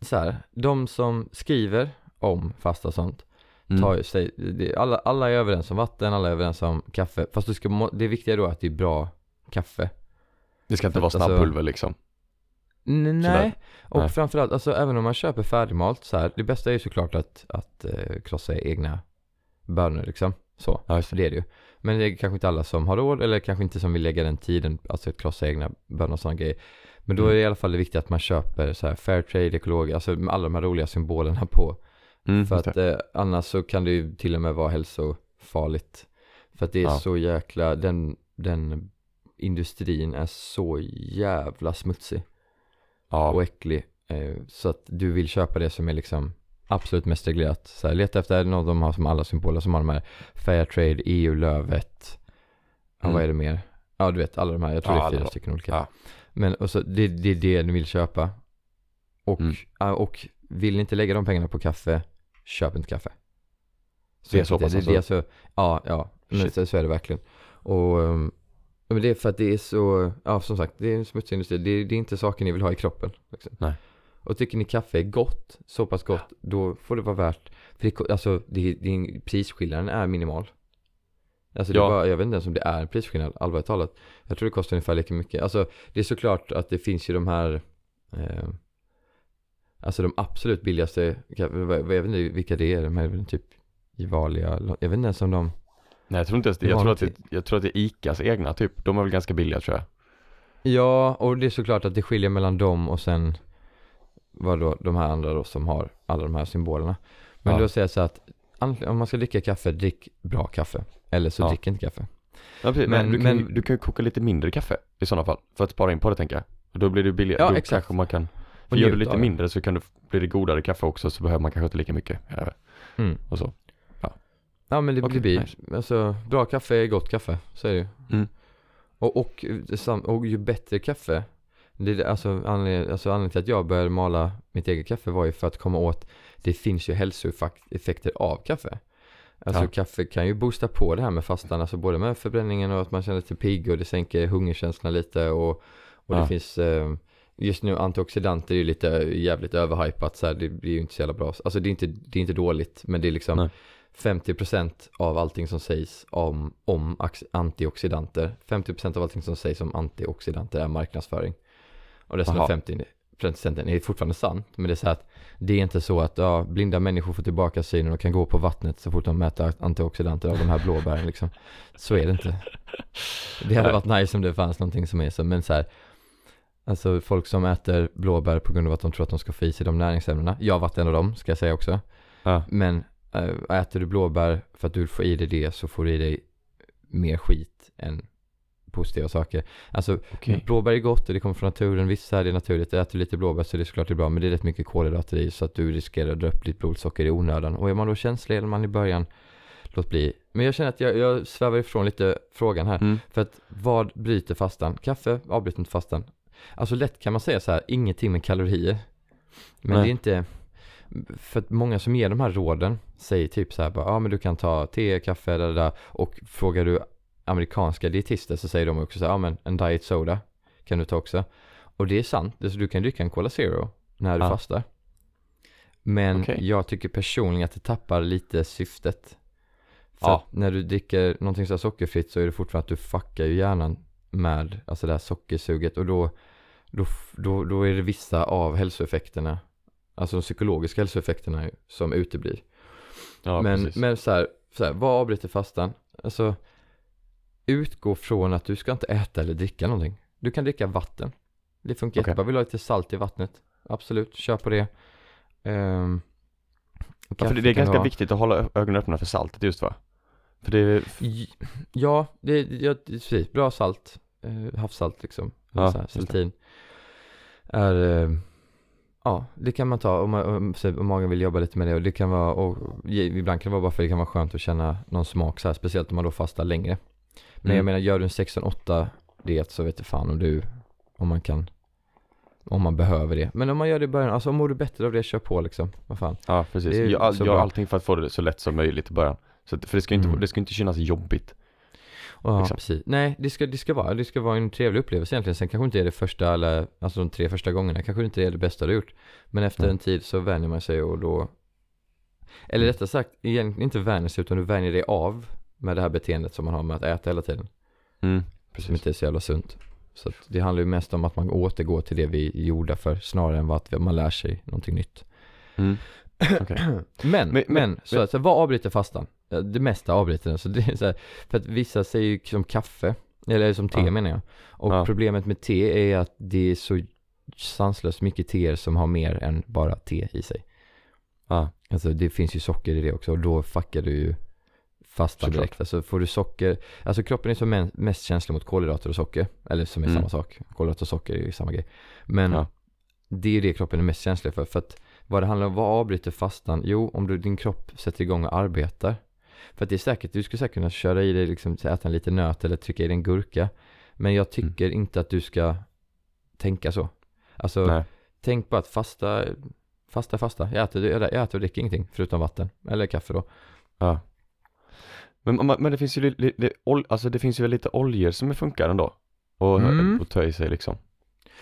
Speaker 1: så här, de som skriver om fasta och sånt
Speaker 2: Mm.
Speaker 1: tar sig, det, alla, alla är överens om vatten, alla är överens om kaffe Fast du ska, det viktiga då är att det är bra kaffe
Speaker 2: Det ska inte vara
Speaker 1: Alltså-
Speaker 2: snabbpulver liksom.
Speaker 1: N-
Speaker 2: Sådär.
Speaker 1: Nej, och
Speaker 2: Nej.
Speaker 1: framförallt, alltså även om man köper färdigmalt så här, det bästa är ju såklart att, att eh, krossa egna bönor liksom, så,
Speaker 2: Ja, det.
Speaker 1: det är det ju Men det är kanske inte alla som har råd eller kanske inte som vill lägga den tiden, alltså att krossa egna bönor och sådana grejer Men då
Speaker 2: Mm.
Speaker 1: är det i alla fall det viktigt att man köper så här fair trade, ekologiskt, alltså alla de här roliga symbolerna på
Speaker 2: Mm,
Speaker 1: För att eh, annars så kan det ju till och med vara hälsofarligt För att det är
Speaker 2: Ja.
Speaker 1: så jäkla, den, den industrin är så jävla smutsig
Speaker 2: ja.
Speaker 1: och äcklig eh, Så att du vill köpa det som är liksom absolut mest reglerat så här, Leta efter något de har som alla symboler som har de här Fairtrade, EU-lövet Ja
Speaker 2: Mm.
Speaker 1: vad är det mer? Ja du vet alla de här, jag tror
Speaker 2: Ja,
Speaker 1: det är fyra stycken olika. Men och så, det, det är det du vill köpa och,
Speaker 2: Mm.
Speaker 1: och vill ni inte lägga de pengarna på kaffe Köp inte kaffe
Speaker 2: Det är så pass
Speaker 1: det,
Speaker 2: alltså?
Speaker 1: det är alltså, Ja, ja, men så, så är det verkligen Och um, men det är för att det är så, ja som sagt, det är en smutsig industri. Det, det är inte saker ni vill ha i kroppen. Liksom.
Speaker 2: Nej.
Speaker 1: Och tycker ni kaffe är gott, så pass gott, då får det vara värt, för det, alltså det, det, prisskillnaden är minimal. Alltså det
Speaker 2: Ja.
Speaker 1: jag vet inte ens om det är en prisskillnad, allvarligt talat. Jag tror det kostar ungefär lika mycket. Alltså det är såklart att det finns ju de här, eh, alltså de absolut billigaste, jag, vet inte vilka det är, de här är väl typ Gevalia, jag vet inte ens om de
Speaker 2: Nej jag tror inte ens det, jag tror, att det,
Speaker 1: någonting.
Speaker 2: jag tror att det är Icas egna typ, de är väl ganska billiga tror jag
Speaker 1: Ja, och det är såklart att det skiljer mellan dem och sen vad då de här andra då som har alla de här symbolerna. Men
Speaker 2: Ja.
Speaker 1: då säger jag så att om man ska dricka kaffe, drick bra kaffe. Eller så
Speaker 2: Ja.
Speaker 1: drick inte kaffe.
Speaker 2: Ja, precis,
Speaker 1: Men-
Speaker 2: men, du, kan,
Speaker 1: men-
Speaker 2: du kan ju koka lite mindre kaffe i sådana fall, för att spara in på det tänker jag Och då blir det billigare,
Speaker 1: Ja,
Speaker 2: då
Speaker 1: exakt.
Speaker 2: kanske man kan
Speaker 1: Och
Speaker 2: gör du lite
Speaker 1: det.
Speaker 2: mindre så kan du, blir det godare kaffe också så behöver man kanske inte lika mycket äh,
Speaker 1: Mm.
Speaker 2: och så
Speaker 1: Ja men det, det blir,
Speaker 2: nice.
Speaker 1: alltså bra kaffe är gott kaffe, så är det ju.
Speaker 2: Mm.
Speaker 1: Och, och, och ju bättre kaffe, det det- alltså, anledningen, alltså anledningen till att jag började mala mitt eget kaffe var ju för att komma åt, det finns ju hälsoeffekter av kaffe. Alltså
Speaker 2: Ja.
Speaker 1: kaffe kan ju boosta på det här med fastan, alltså både med förbränningen och att man känner sig pigg och det sänker hungerkänslorna lite och, och det
Speaker 2: Ja.
Speaker 1: finns eh, Just nu antioxidanter är ju lite jävligt överhypat så här, det, det är ju inte så jävla bra. Alltså det är inte, det är inte dåligt men det är liksom
Speaker 2: Nej.
Speaker 1: 50% av allting som sägs om, om antioxidanter 50% av allting som sägs om antioxidanter är marknadsföring Och resten
Speaker 2: Jaha.
Speaker 1: av 50% är fortfarande sant Men det är så här att Det är inte så att ja, blinda människor får tillbaka synen och kan gå på vattnet så fort de mäter antioxidanter av de här blåbären liksom Så är det inte Det hade varit nice om det fanns någonting som är så men så här Alltså folk som äter blåbär på grund av att de tror att de ska få i sig de näringsämnena Jag har varit en av dem ska jag säga också
Speaker 2: Ja,
Speaker 1: men äh, äter du blåbär för att du får i dig det så får du i dig mer skit än positiva saker. Alltså
Speaker 2: okej
Speaker 1: blåbär är gott och det kommer från naturen, vissa är det naturligt. Äter du lite blåbär så är det såklart det är bra men det är rätt mycket kolhydrater i så att du riskerar att dra upp ditt blodsocker i onödan. Och är man då känslig eller man i början, låt bli. Men jag känner att jag, jag svävar ifrån lite frågan här.
Speaker 2: mm.
Speaker 1: För att vad bryter fastan? Kaffe avbryter inte fastan. Alltså lätt kan man säga så här, ingenting med kalorier. Men
Speaker 2: Nej.
Speaker 1: det är inte, för att många som ger de här råden säger typ så här bara, ja men du kan ta te, kaffe, där, där. Och frågar du amerikanska dietister så säger de också så här, ja men en diet soda kan du ta också. Och det är sant, så du kan dricka en Cola Zero när du
Speaker 2: Ja.
Speaker 1: fastar. Men
Speaker 2: Okej.
Speaker 1: jag tycker personligen att det tappar lite syftet. För
Speaker 2: Ja.
Speaker 1: att när du dricker någonting så här sockerfritt så är det fortfarande att du fuckar ju hjärnan med alltså det här sockersuget och då, då, då, då är det vissa av hälsoeffekterna, alltså de psykologiska hälsoeffekterna som uteblir.
Speaker 2: Ja,
Speaker 1: men
Speaker 2: precis.
Speaker 1: men så, här, så här, vad avbryter fastan? Alltså, utgå från att du ska inte äta eller dricka någonting. Du kan dricka vatten. Det funkar
Speaker 2: Okej.
Speaker 1: jättebra. Vill du ha lite salt i vattnet? Absolut, kör på det. Ehm,
Speaker 2: ja, för det, är ganska
Speaker 1: ha-
Speaker 2: viktigt att hålla ögonen öppna för saltet just va? För det är,
Speaker 1: Ja, det, ja, det- precis. Bra salt. Eh, havssalt liksom.
Speaker 2: Ja,
Speaker 1: här, saltin. Är, eh, ja, det kan man ta om, man, om, magen vill jobba lite med det. Och det kan vara, och ibland kan det vara bara för att det kan vara skönt att känna någon smak så här. Speciellt om man då fastar längre. Men jag
Speaker 2: Mm.
Speaker 1: menar, gör du en 16-8 diet så vet du fan om du, om man kan, om man behöver det. Men om man gör det i början, alltså mår du bättre av det, kör på liksom. Vad fan.
Speaker 2: ja precis. Gör, all, gör allting för att få det så lätt som möjligt i början Så för det ska inte,
Speaker 1: Mm.
Speaker 2: det ska inte kännas jobbigt.
Speaker 1: Ja,
Speaker 2: Liksom.
Speaker 1: precis. Nej, det ska, det ska vara, det ska vara en trevlig upplevelse egentligen. Sen kanske inte är det första eller, alltså de tre första gångerna kanske inte är det bästa du har gjort. Men efter
Speaker 2: Mm.
Speaker 1: en tid så vänjer man sig och då, eller rättare sagt, egentligen inte vänjer sig utan du vänjer dig av med det här beteendet som man har med att äta hela tiden.
Speaker 2: Mm,
Speaker 1: Som
Speaker 2: precis.
Speaker 1: inte är så jävla sunt. Så det handlar ju mest om att man återgår till det vi gjorde för snarare än att man lär sig någonting nytt.
Speaker 2: Mm. Okej.
Speaker 1: Men, men,
Speaker 2: Men- men-
Speaker 1: så, så vad avbryter fastan? Ja, Det mesta den, så det är så här, för att vissa säger ju som kaffe, eller som te
Speaker 2: Ja.
Speaker 1: menar jag. Och
Speaker 2: Ja.
Speaker 1: problemet med te är att det är så sanslöst mycket teer som har mer än bara te i sig.
Speaker 2: Ja,
Speaker 1: Alltså det finns ju socker i det också och då fuckar du ju fastan
Speaker 2: Såklart.
Speaker 1: direkt. Alltså får du socker, alltså kroppen är som mest känslig mot kolhydrater och socker. Eller som är
Speaker 2: Mm.
Speaker 1: samma sak, kolhydrater och socker är ju samma grej. Men
Speaker 2: Ja.
Speaker 1: det är ju det kroppen är mest känslig för. För att vad det handlar om, vad avbryter fastan? Jo, om du, din kropp sätter igång och arbetar. För att det är säkert, du skulle säkert kunna köra i dig, liksom, äta en liten nöt eller trycka i dig en gurka. Men jag tycker inte att du ska tänka så. Alltså,
Speaker 2: nej.
Speaker 1: tänk på att fasta, fasta, fasta. Jag äter, jag äter och dricker ingenting förutom vatten. Eller kaffe då.
Speaker 2: Ja. Men, men- det finns ju ol- alltså det finns ju lite oljor som funkar ändå? Och,
Speaker 1: Mm.
Speaker 2: och ta i sig liksom.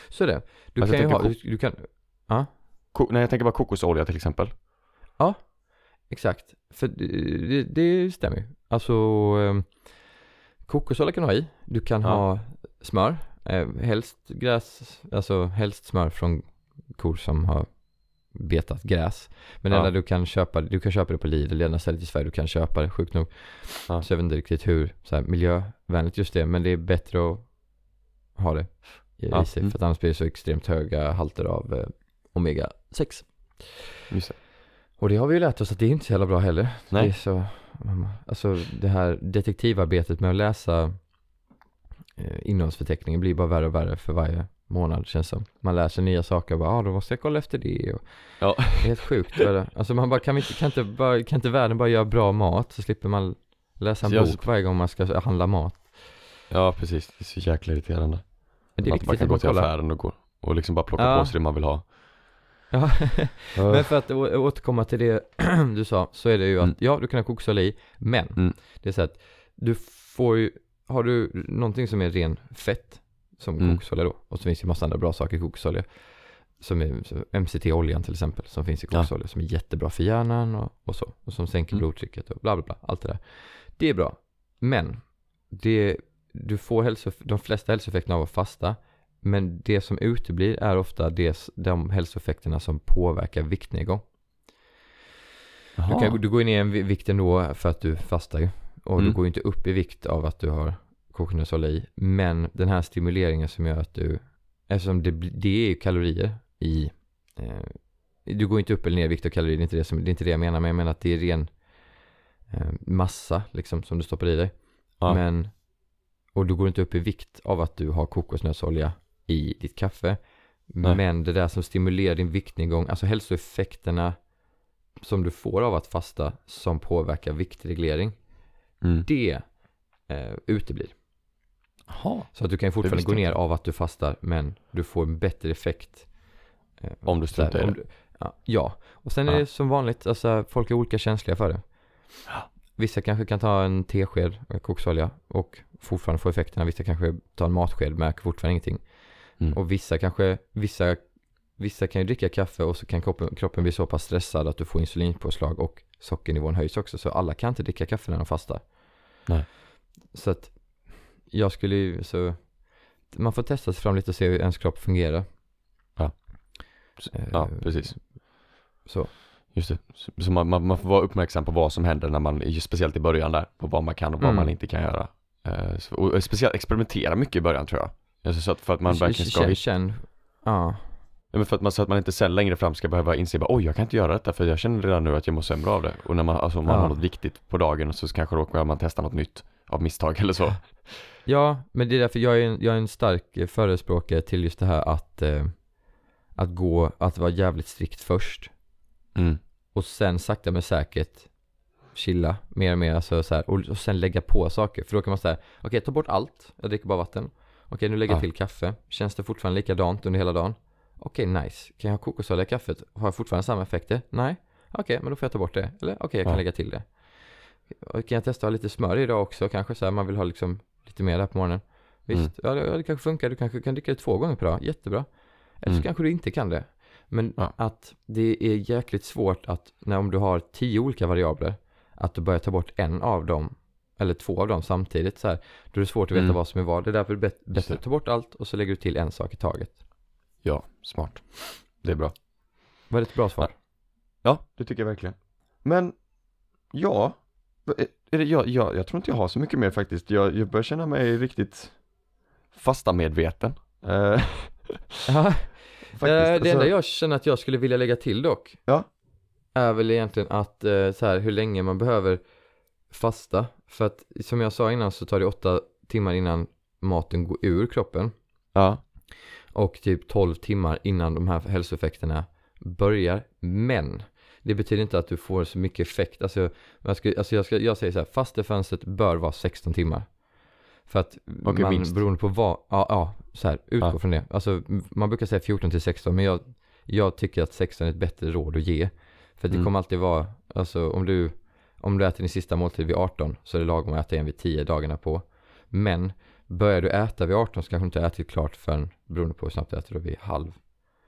Speaker 1: Så det. Du
Speaker 2: Alltså,
Speaker 1: kan ju ha, du, du kan,
Speaker 2: Ko- nej jag tänker bara kokosolja till exempel.
Speaker 1: Exakt. För det, det, stämmer ju. Alltså, eh, kokosolja kan du ha i. Du kan
Speaker 2: Ja.
Speaker 1: ha smör. Eh, helst gräs, alltså helst smör från kor som har betat gräs. Men
Speaker 2: Ja.
Speaker 1: du kan köpa, du kan köpa det på Lidl, det enda stället i Sverige du kan köpa det, sjukt nog.
Speaker 2: Ja.
Speaker 1: Så jag vet inte riktigt hur så här, miljövänligt just det, men det är bättre att ha det i,
Speaker 2: Ja.
Speaker 1: sig.
Speaker 2: Mm.
Speaker 1: För att annars blir det så extremt höga halter av eh, omega 6.
Speaker 2: Just det.
Speaker 1: Och det har vi ju lärt oss att det är inte så jävla bra heller.
Speaker 2: Nej.
Speaker 1: Det är så, alltså det här detektivarbetet med att läsa eh, innehållsförteckningen blir bara värre och värre för varje månad känns som. Man lär sig nya saker och bara, ah, då måste jag kolla efter det. Och
Speaker 2: Ja.
Speaker 1: Det är helt sjukt. Alltså man bara, kan, vi inte, kan, inte bara, kan inte världen bara göra bra mat så slipper man läsa en
Speaker 2: Så jag-
Speaker 1: bok varje gång man ska handla mat.
Speaker 2: Ja precis, det är så jäkla irriterande.
Speaker 1: Men det är
Speaker 2: man
Speaker 1: viktigt
Speaker 2: kan gå
Speaker 1: man
Speaker 2: till
Speaker 1: kollar.
Speaker 2: affären och gå och liksom bara plocka
Speaker 1: Ja.
Speaker 2: på sig det man vill ha.
Speaker 1: Ja. Men för att å- återkomma till det du sa så är det ju att
Speaker 2: Mm.
Speaker 1: ja, du kan ha kokosolja i, men
Speaker 2: Mm.
Speaker 1: det är så att du får ju, har du någonting som är ren fett som
Speaker 2: Mm.
Speaker 1: kokosolja då och så finns det ju massa andra bra saker i kokosolja som är så MCT-oljan till exempel som finns i
Speaker 2: Ja.
Speaker 1: som är jättebra för hjärnan och, och så och som sänker
Speaker 2: Mm.
Speaker 1: blodtrycket och bla bla bla allt det där. Det är bra, men det, du får hälso, de flesta hälsoeffekterna av att fasta men det som uteblir är ofta det, de hälsoeffekterna som påverkar viktnedgång. Du, kan, du går ner i vikt ändå för att du fastar ju. Och du
Speaker 2: Mm.
Speaker 1: går ju inte upp i vikt av att du har kokosnötsolja i. Men den här stimuleringen som gör att du, eftersom det, det är ju kalorier i, eh, du går inte upp eller ner i vikt och kalorier, det är inte det, som, det är inte det jag menar. Men jag menar att det är ren eh, massa liksom som du stoppar i dig.
Speaker 2: Ja.
Speaker 1: Men, och du går inte upp i vikt av att du har kokosnötsolja i ditt kaffe.
Speaker 2: Nej.
Speaker 1: Men det där som stimulerar din viktnedgång, alltså hälsoeffekterna som du får av att fasta som påverkar viktreglering,
Speaker 2: Mm.
Speaker 1: det eh, uteblir.
Speaker 2: Jaha.
Speaker 1: Så att du kan fortfarande gå ner av att du fastar, men du får en bättre effekt. eh,
Speaker 2: Om du struntar i det.
Speaker 1: du- Ja, och sen är
Speaker 2: Ja.
Speaker 1: det som vanligt, alltså folk är olika känsliga för det.
Speaker 2: Ja.
Speaker 1: Vissa kanske kan ta en tesked med kokosolja och fortfarande få effekterna. Vissa kanske tar en matsked, märker fortfarande ingenting.
Speaker 2: Mm.
Speaker 1: Och vissa kanske, vissa, vissa kan ju dricka kaffe och så kan kroppen, kroppen bli så pass stressad att du får insulinpåslag och sockernivån höjs också. Så alla kan inte dricka kaffe när de fastar.
Speaker 2: Nej.
Speaker 1: Så att jag skulle ju, så man får testa sig fram lite och se hur ens kropp fungerar.
Speaker 2: Ja.
Speaker 1: Eh,
Speaker 2: Ja, precis.
Speaker 1: Så.
Speaker 2: Just det. Så, man, man, man får vara uppmärksam på vad som händer när man, just speciellt i början där, på vad man kan och vad
Speaker 1: Mm.
Speaker 2: man inte kan göra. Eh, så, och speciellt experimentera mycket i början tror jag. Alltså, så att för att man verkligen ska
Speaker 1: känn, ja.
Speaker 2: ja, men för att man, så att man inte sen längre fram ska behöva inse bara, oj jag kan inte göra detta för jag känner redan nu att jag mår sämre av det. Och när man, alltså, om man
Speaker 1: Ja.
Speaker 2: har något viktigt på dagen så kanske råkar man testa något nytt av misstag eller så.
Speaker 1: Ja, men det är därför jag är en, jag är en stark eh, förespråkare till just det här att, eh, att gå, att vara jävligt strikt först.
Speaker 2: Mm.
Speaker 1: Och sen sakta men säkert chilla mer och mer alltså så här, och, och sen lägga på saker. För då kan man säga, okej ta bort allt, jag dricker bara vatten. Okej nu lägger jag
Speaker 2: Ja.
Speaker 1: till kaffe, känns det fortfarande likadant under hela dagen? Okej nice, kan jag ha kokosolja i kaffet? Har jag fortfarande samma effekter? Nej? Okej, men då får jag ta bort det. Eller okej, jag kan lägga till det. och kan jag testa att ha lite smör idag också kanske så här, man vill ha liksom lite mer där på morgonen. Visst,
Speaker 2: Mm.
Speaker 1: ja, det, det kanske funkar, du kanske kan dricka det två gånger per dag, jättebra. Eller så
Speaker 2: Mm.
Speaker 1: kanske du inte kan det. Men
Speaker 2: Ja.
Speaker 1: att det är jäkligt svårt att, när om du har tio olika variabler, att du börjar ta bort en av dem, eller två av dem samtidigt så här, då är det svårt att veta
Speaker 2: Mm.
Speaker 1: vad som är vad. Det är därför det är bättre att ta bort allt och så lägger du till en sak i taget.
Speaker 2: Ja, smart. Det är bra.
Speaker 1: Var det ett bra svar?
Speaker 2: Ja, det tycker jag verkligen. Men, ja, är- är det, jag, jag, jag tror inte jag har så mycket mer faktiskt. Jag, jag börjar känna mig riktigt fasta medveten. Eh,
Speaker 1: Ja,
Speaker 2: faktiskt.
Speaker 1: Eh, det
Speaker 2: Alltså,
Speaker 1: enda jag känner att jag skulle vilja lägga till dock
Speaker 2: Ja.
Speaker 1: Är väl egentligen att eh, så här, hur länge man behöver fasta. För att som jag sa innan så tar det åtta timmar innan maten går ur kroppen.
Speaker 2: Ja,
Speaker 1: Och typ 12 timmar innan de här hälsoeffekterna börjar. Men det betyder inte att du får så mycket effekt. Alltså, jag, ska, alltså jag, ska, jag säger så här, fastefönstret bör vara 16 timmar. För att
Speaker 2: Okej,
Speaker 1: man,
Speaker 2: minst.
Speaker 1: beroende på vad, ja, ja så här, utgå
Speaker 2: Ja.
Speaker 1: från det. Alltså man brukar säga 14 till 16 men jag, jag tycker att 16 är ett bättre råd att ge. För att det
Speaker 2: Mm.
Speaker 1: kommer alltid vara, alltså om du Om du äter din sista måltid vid 18 så är det lagom att äta en vid 10 dagarna på Men Börjar du äta vid 18 så kanske du inte ätit klart förrän beroende på hur snabbt du äter då vid halv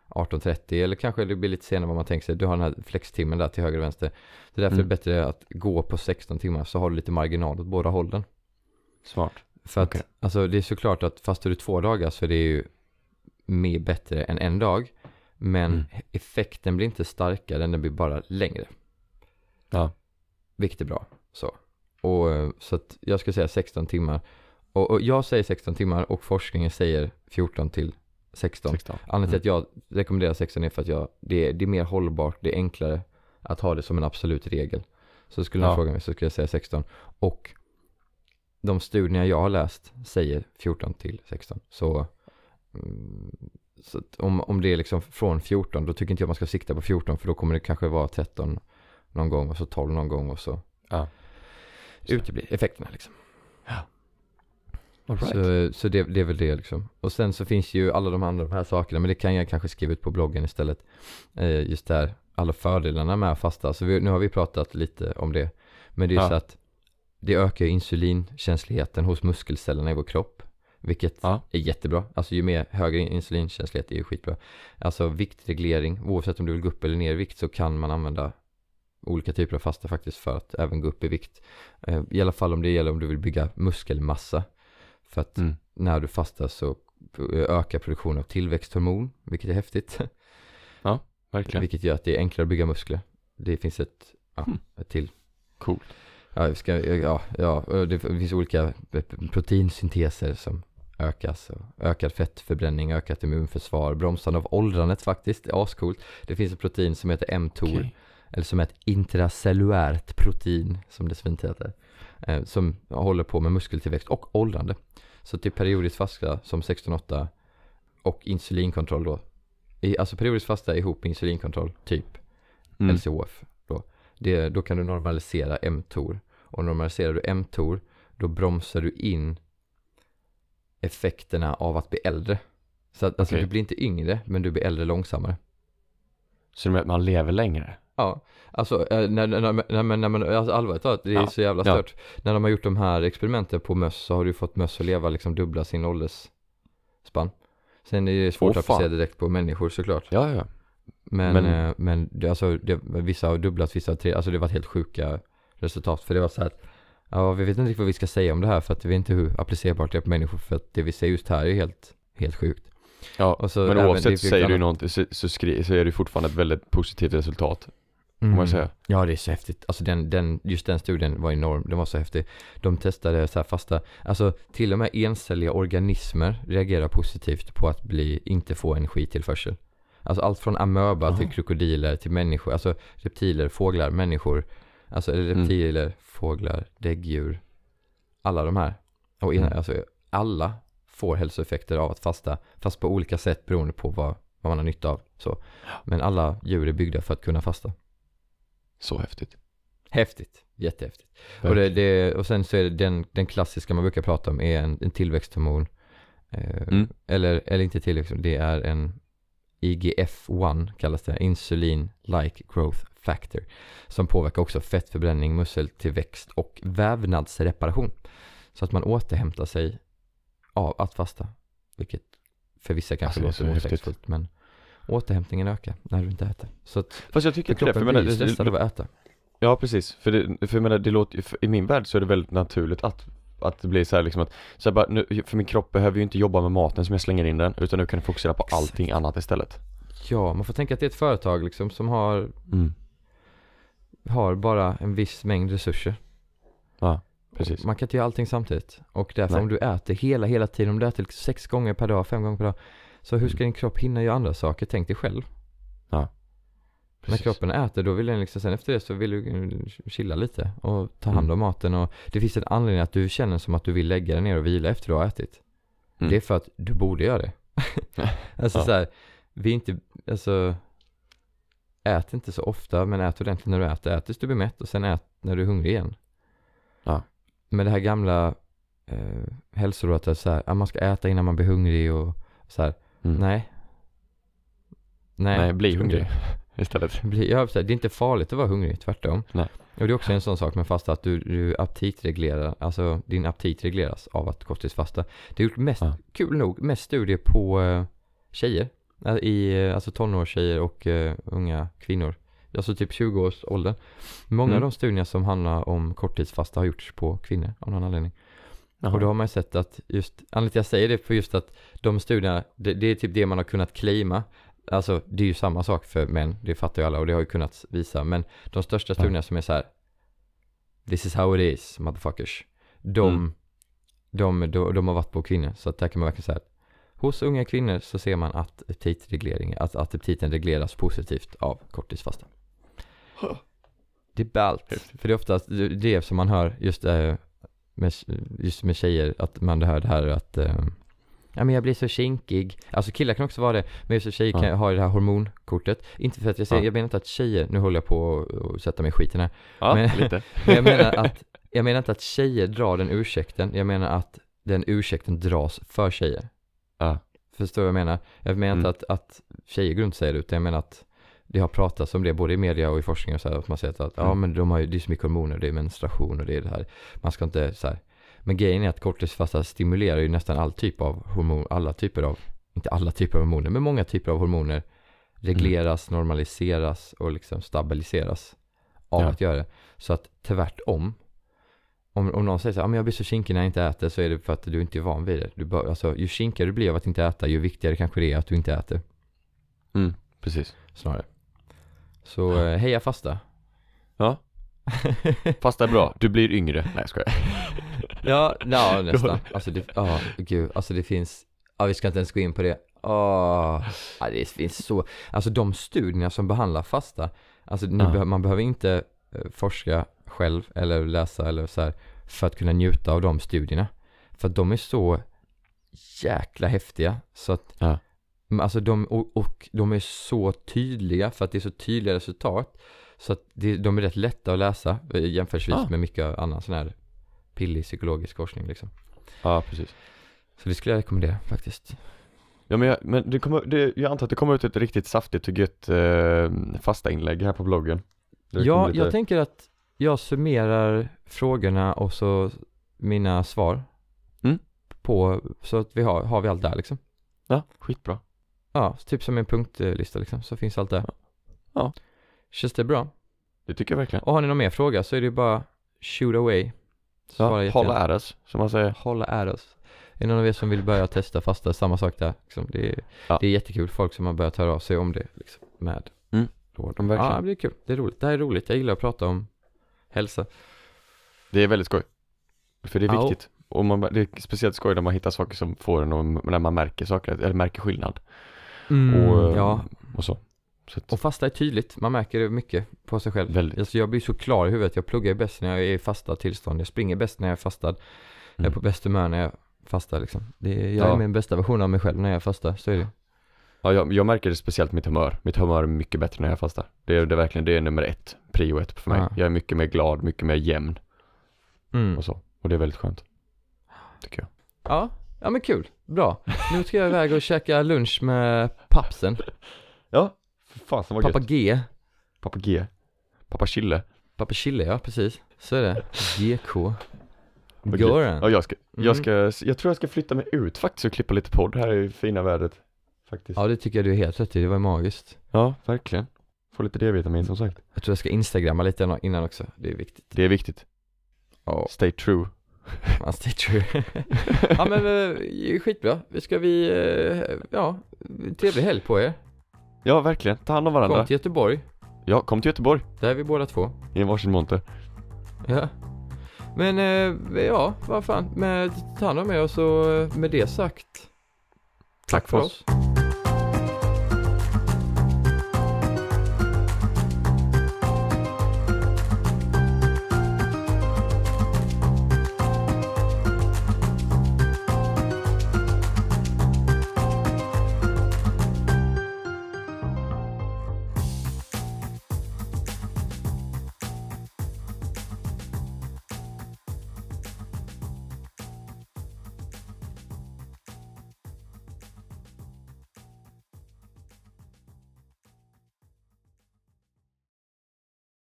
Speaker 1: 18.30 eller kanske det blir lite senare vad man tänker sig. Du har den här flextimmen där till höger och vänster. Det är därför
Speaker 2: Mm.
Speaker 1: det är bättre att gå på 16 timmar så har du lite marginal åt båda hållen.
Speaker 2: smart.
Speaker 1: För att alltså det är såklart att fast du två dagar så är det ju mer bättre än en dag. Men
Speaker 2: Mm.
Speaker 1: effekten blir inte starkare, den blir bara längre.
Speaker 2: Ja.
Speaker 1: Vilket är bra. Så. Och eh, så att jag skulle säga 16 timmar. Och, och jag säger 16 timmar och forskningen säger 14 till 16.
Speaker 2: 16.
Speaker 1: Anledningen till
Speaker 2: Mm.
Speaker 1: att jag rekommenderar 16 är för att jag, det, är, det är mer hållbart, det är enklare att ha det som en absolut regel. Så skulle någon
Speaker 2: Ja.
Speaker 1: fråga mig så skulle jag säga 16. Och de studierna jag har läst säger 14 till 16. Så, mm, så om, om det är liksom från 14 då tycker inte jag man ska sikta på 14 för då kommer det kanske vara 13 någon gång och så 12 någon gång och så
Speaker 2: Ja.
Speaker 1: Uteblir effekterna liksom.
Speaker 2: All right.
Speaker 1: Så, så det, det är väl det liksom. Och sen så finns ju alla de andra de här sakerna, men det kan jag kanske skriva ut på bloggen istället. Eh, just där, alla fördelarna med att fasta. Så vi, nu har vi pratat lite om det. Men det är ju
Speaker 2: Ja.
Speaker 1: så att det ökar insulinkänsligheten hos muskelcellerna i vår kropp. Vilket
Speaker 2: Ja.
Speaker 1: är jättebra. Alltså ju mer högre insulinkänslighet är ju skitbra. Alltså viktreglering, oavsett om du vill gå upp eller ner i vikt så kan man använda olika typer av fasta faktiskt för att även gå upp i vikt. Eh, I alla fall om det gäller om du vill bygga muskelmassa. För att
Speaker 2: Mm.
Speaker 1: när du fastar så ökar produktionen av tillväxthormon, vilket är häftigt.
Speaker 2: Verkligen.
Speaker 1: vilket gör att det är enklare att bygga muskler. Det finns ett, ja,
Speaker 2: Mm.
Speaker 1: ett till.
Speaker 2: Coolt.
Speaker 1: Ja, ska, ja, ja, det finns olika proteinsynteser som ökas. Ökad fettförbränning, ökat immunförsvar, bromsande av åldrandet faktiskt, det är ascoolt. Det finns ett protein som heter mTOR,
Speaker 2: Okej.
Speaker 1: Eller som är ett intracellulärt protein, som det så fint heter. Eh, som håller på med muskeltillväxt och åldrande. Så till periodisk fasta som 16-8 och insulinkontroll då. I, alltså periodisk fasta ihop med insulinkontroll, typ
Speaker 2: Mm.
Speaker 1: LCHF då. Det, då kan du normalisera mTOR. Och normaliserar du mTOR, då bromsar du in effekterna av att bli äldre. Så att alltså, du blir inte yngre, men du blir äldre långsammare.
Speaker 2: Så det med att man lever längre?
Speaker 1: Ja, alltså eh, när, när, när, när, alltså allvarligt talat, det är
Speaker 2: Ja,
Speaker 1: så jävla
Speaker 2: ja.
Speaker 1: stört. När de har gjort de här experimenten på möss så har du fått möss att leva liksom dubbla sin åldersspann. Sen är det svårt
Speaker 2: Åh,
Speaker 1: att applicera direkt på människor såklart.
Speaker 2: Ja, ja.
Speaker 1: Men,
Speaker 2: Men-
Speaker 1: men, men det, alltså, det, vissa har dubblat, vissa har tre, alltså det har varit helt sjuka resultat. För det var så här att, ja vi vet inte riktigt vad vi ska säga om det här för att vi vet inte hur applicerbart det är på människor för att det vi säger just här är helt, helt sjukt.
Speaker 2: Ja, men
Speaker 1: även- det
Speaker 2: oavsett så säger du någonting, så, så, skri, så är det fortfarande ett väldigt positivt resultat, får man säga.
Speaker 1: Ja det är så häftigt. Alltså den, den, just den studien var enorm. Den var så häftig. De testade så här fasta, alltså till och med encelliga organismer reagerar positivt på att bli, inte få energitillförsel. Alltså allt från amöba
Speaker 2: Aha.
Speaker 1: till krokodiler till människor, alltså reptiler, fåglar, människor. Alltså
Speaker 2: Mm.
Speaker 1: reptiler, fåglar, däggdjur. Alla de här. Och
Speaker 2: Mm.
Speaker 1: alltså alla får hälsoeffekter av att fasta, fast på olika sätt beroende på vad, vad man har nytta av. Så. Men alla djur är byggda för att kunna fasta.
Speaker 2: Så häftigt.
Speaker 1: Häftigt, jättehäftigt. Och, det, det, och sen så är det den, den klassiska man brukar prata om är en, en tillväxthormon. Eh,
Speaker 2: Mm.
Speaker 1: eller, eller inte tillväxthormon, det är en IGF-1 kallas det, Insulin Like Growth Factor, som påverkar också fettförbränning, muskeltillväxt och vävnadsreparation. Så att man återhämtar sig av att fasta, vilket för vissa kanske
Speaker 2: Alltså,
Speaker 1: låter motsägelsefullt, men återhämtningen ökar när du inte äter. Så att
Speaker 2: Fast jag tycker inte det, för jag menar,
Speaker 1: blir stressad av att äta.
Speaker 2: Ja precis, för, det, för jag menar det låter i min värld så är det väldigt naturligt att att det blir så här liksom att, så här bara, nu, för min kropp behöver ju inte jobba med maten som jag slänger in den utan nu kan jag fokusera på
Speaker 1: Exakt.
Speaker 2: allting annat istället
Speaker 1: Ja, man får tänka att det är ett företag liksom som har,
Speaker 2: mm.
Speaker 1: har bara en viss mängd resurser.
Speaker 2: Ja, precis
Speaker 1: Man kan inte göra allting samtidigt. Och därför
Speaker 2: Nej.
Speaker 1: om du äter hela, hela tiden, om du äter liksom sex gånger per dag, fem gånger per dag. Så hur ska
Speaker 2: Mm.
Speaker 1: din kropp hinna göra andra saker? Tänk dig själv. När
Speaker 2: precis.
Speaker 1: kroppen äter, då vill den liksom, sen efter det så vill du mm, chilla lite och ta hand
Speaker 2: Mm.
Speaker 1: om maten. Och det finns en anledning att du känner som att du vill lägga dig ner och vila efter du har ätit.
Speaker 2: Mm.
Speaker 1: Det är för att du borde göra det. alltså
Speaker 2: Ja.
Speaker 1: så här, vi är inte, alltså Ät inte så ofta men ät ordentligt när du äter. Ät tills du blir mätt och sen ät när du är hungrig igen.
Speaker 2: Ja.
Speaker 1: Men det här gamla eh, hälsorådet är så här, att man ska äta innan man blir hungrig och så här.
Speaker 2: Mm.
Speaker 1: Nej. Nej,
Speaker 2: Nej, bli hungrig istället
Speaker 1: Bli, ja, det är inte farligt att vara hungrig, tvärtom.
Speaker 2: Nej.
Speaker 1: Och det är också en sån sak med fasta att du, du aptitreglerar, alltså din aptit regleras av att korttidsfasta. Det är gjort mest,
Speaker 2: Ja.
Speaker 1: kul nog, mest studier på eh, tjejer. I, eh, alltså tonårstjejer och eh, unga kvinnor. Alltså typ 20-årsåldern. Många av
Speaker 2: Mm.
Speaker 1: de studierna som handlar om korttidsfasta har gjorts på kvinnor av någon anledning.
Speaker 2: Jaha.
Speaker 1: Och då har man ju sett att just, anledningen till att jag säger det för just att de studierna, det, det är typ det man har kunnat claima. Alltså det är ju samma sak för män, det fattar ju alla och det har ju kunnat visa. Men de största
Speaker 2: Ja.
Speaker 1: studierna som är så här. This is how it is, motherfuckers. De,
Speaker 2: Mm.
Speaker 1: de, de, de har varit på kvinnor. Så att där kan man verkligen säga att hos unga kvinnor så ser man att aptitreglering, att, att aptiten regleras positivt av korttidsfasta. Det är ballt. För det är oftast det som man hör just, eh, med, just med tjejer, att man hör det här att eh, Ja men jag blir så kinkig. Alltså killar kan också vara det. Men just tjejer kan
Speaker 2: Ja.
Speaker 1: ha det här hormonkortet. Inte för att jag säger,
Speaker 2: Ja.
Speaker 1: jag menar inte att tjejer, nu håller jag på att- sätta mig i skiten här.
Speaker 2: Ja,
Speaker 1: Men-
Speaker 2: lite
Speaker 1: Men jag menar att, jag menar inte att tjejer drar den ursäkten. Jag menar att den ursäkten dras för tjejer.
Speaker 2: Ja,
Speaker 1: Förstår du vad jag menar? Jag menar inte
Speaker 2: Mm.
Speaker 1: att, att tjejer går runt och säger det, utan jag menar att det har pratats om det både i media och i forskning och så här, att man säger att, att ja
Speaker 2: Mm.
Speaker 1: men de har ju, det är så mycket hormoner, det är menstruation och det är det här. Man ska inte så här. Men grejen är att korttidsfasta stimulerar ju nästan all typ av hormon, alla typer av, inte alla typer av hormoner, men många typer av hormoner regleras, normaliseras och liksom stabiliseras av
Speaker 2: Ja.
Speaker 1: att göra det. Så att tvärtom, om, om någon säger så här, "Ja, men jag blir så kinkig när jag inte äter så är det för att du inte är van vid det. Du bör, alltså, ju kinkigare du blir av att inte äta, ju viktigare kanske det är att du inte äter.
Speaker 2: mm, precis
Speaker 1: Snarare. Så eh, heja fasta.
Speaker 2: Ja, fasta är bra, du blir yngre Nej jag skojar
Speaker 1: ja, ja, nästan. Alltså det, ja, gud, alltså det finns, ja vi ska inte ens gå in på det. Åh, ja, det finns så, alltså de studierna som behandlar fasta, alltså nu
Speaker 2: Ja.
Speaker 1: behö- man behöver inte eh, forska själv eller läsa eller så här för att kunna njuta av de studierna. För att de är så jäkla häftiga så att
Speaker 2: Ja.
Speaker 1: Men Alltså de, och, och de är så tydliga för att det är så tydliga resultat. Så att det, de är rätt lätta att läsa eh, jämförelsevis
Speaker 2: Ah.
Speaker 1: med mycket annan sån här pillig psykologisk forskning liksom.
Speaker 2: Ja, precis
Speaker 1: Så det skulle jag rekommendera faktiskt.
Speaker 2: Ja men, jag, men det kommer, det, jag antar att det kommer ut ett riktigt saftigt och gött eh, fasta inlägg här på bloggen
Speaker 1: Ja,
Speaker 2: lite-
Speaker 1: jag tänker att jag summerar frågorna och så mina svar.
Speaker 2: Mm.
Speaker 1: På, så att vi har, har vi allt där liksom.
Speaker 2: Ja, skitbra
Speaker 1: Ja, typ som en punktlista liksom, så finns allt där.
Speaker 2: Ja.
Speaker 1: Känns det bra?
Speaker 2: Det tycker jag verkligen
Speaker 1: Och har ni någon mer fråga så är det bara shoot away. Svara
Speaker 2: Ja, hålla är oss, som man säger
Speaker 1: hålla är oss. Är det någon av er som vill börja testa fasta, samma sak där. Liksom. Det, är,
Speaker 2: Ja.
Speaker 1: det är jättekul, folk som har börjat höra av sig om det liksom, med
Speaker 2: Mm.
Speaker 1: råd.
Speaker 2: Ja, verkligen.
Speaker 1: Ja, det är kul. Det är roligt. Det här är roligt. Jag gillar att prata om hälsa.
Speaker 2: Det är väldigt skoj För det är
Speaker 1: Ja.
Speaker 2: viktigt och man, det är speciellt skoj när man hittar saker som får en och när man märker saker, eller märker skillnad och, eh,
Speaker 1: ja,
Speaker 2: och så, så att,
Speaker 1: och fasta är tydligt. Man märker det mycket på sig själv.
Speaker 2: Väldigt.
Speaker 1: Alltså, jag blir så klar i huvudet. Jag pluggar bäst när jag är i fasta tillstånd. Jag springer bäst när jag är fastad. Jag är
Speaker 2: Mm.
Speaker 1: på bäst humör när jag fastar liksom. Det jag
Speaker 2: Ja.
Speaker 1: är min bästa version av mig själv när jag fastar. Så är det.
Speaker 2: Ja, jag, jag märker det speciellt mitt humör. Mitt humör är mycket bättre när jag fastar. Det är, det är verkligen, det är nummer ett, prio ett för mig.
Speaker 1: Ja.
Speaker 2: Jag är mycket mer glad, mycket mer jämn
Speaker 1: Mm.
Speaker 2: och så. Och det är väldigt skönt. Tycker jag.
Speaker 1: Ja, Ja men kul, bra. Nu ska jag iväg och käka lunch med pappsen.
Speaker 2: Ja, för fasen vad
Speaker 1: Pappa
Speaker 2: gött.
Speaker 1: G.
Speaker 2: Pappa G. Pappa Chille.
Speaker 1: Pappa Chille, ja precis. Så är det. GK.
Speaker 2: Vad
Speaker 1: Göran.
Speaker 2: Ja, jag ska,
Speaker 1: Mm.
Speaker 2: jag ska, jag tror jag ska flytta mig ut faktiskt och klippa lite podd här i fina vädret. Faktiskt.
Speaker 1: Ja det tycker jag du är helt rätt i, det var magiskt.
Speaker 2: Ja, verkligen. Få lite D-vitamin som sagt.
Speaker 1: Jag tror jag ska instagramma lite innan också, det är viktigt.
Speaker 2: Det är viktigt.
Speaker 1: Ja,
Speaker 2: Stay true.
Speaker 1: stay true. ja men eh, skitbra. Ska vi, eh, ja, trevlig helg på er.
Speaker 2: Ja, verkligen. Ta hand om varandra.
Speaker 1: Kom till Göteborg,
Speaker 2: Ja, kom till Göteborg.
Speaker 1: där är vi båda två.
Speaker 2: I en varsin monter.
Speaker 1: Ja. Men eh, ja, vad fan, med, ta hand om er och så med det sagt.
Speaker 2: Tack för oss.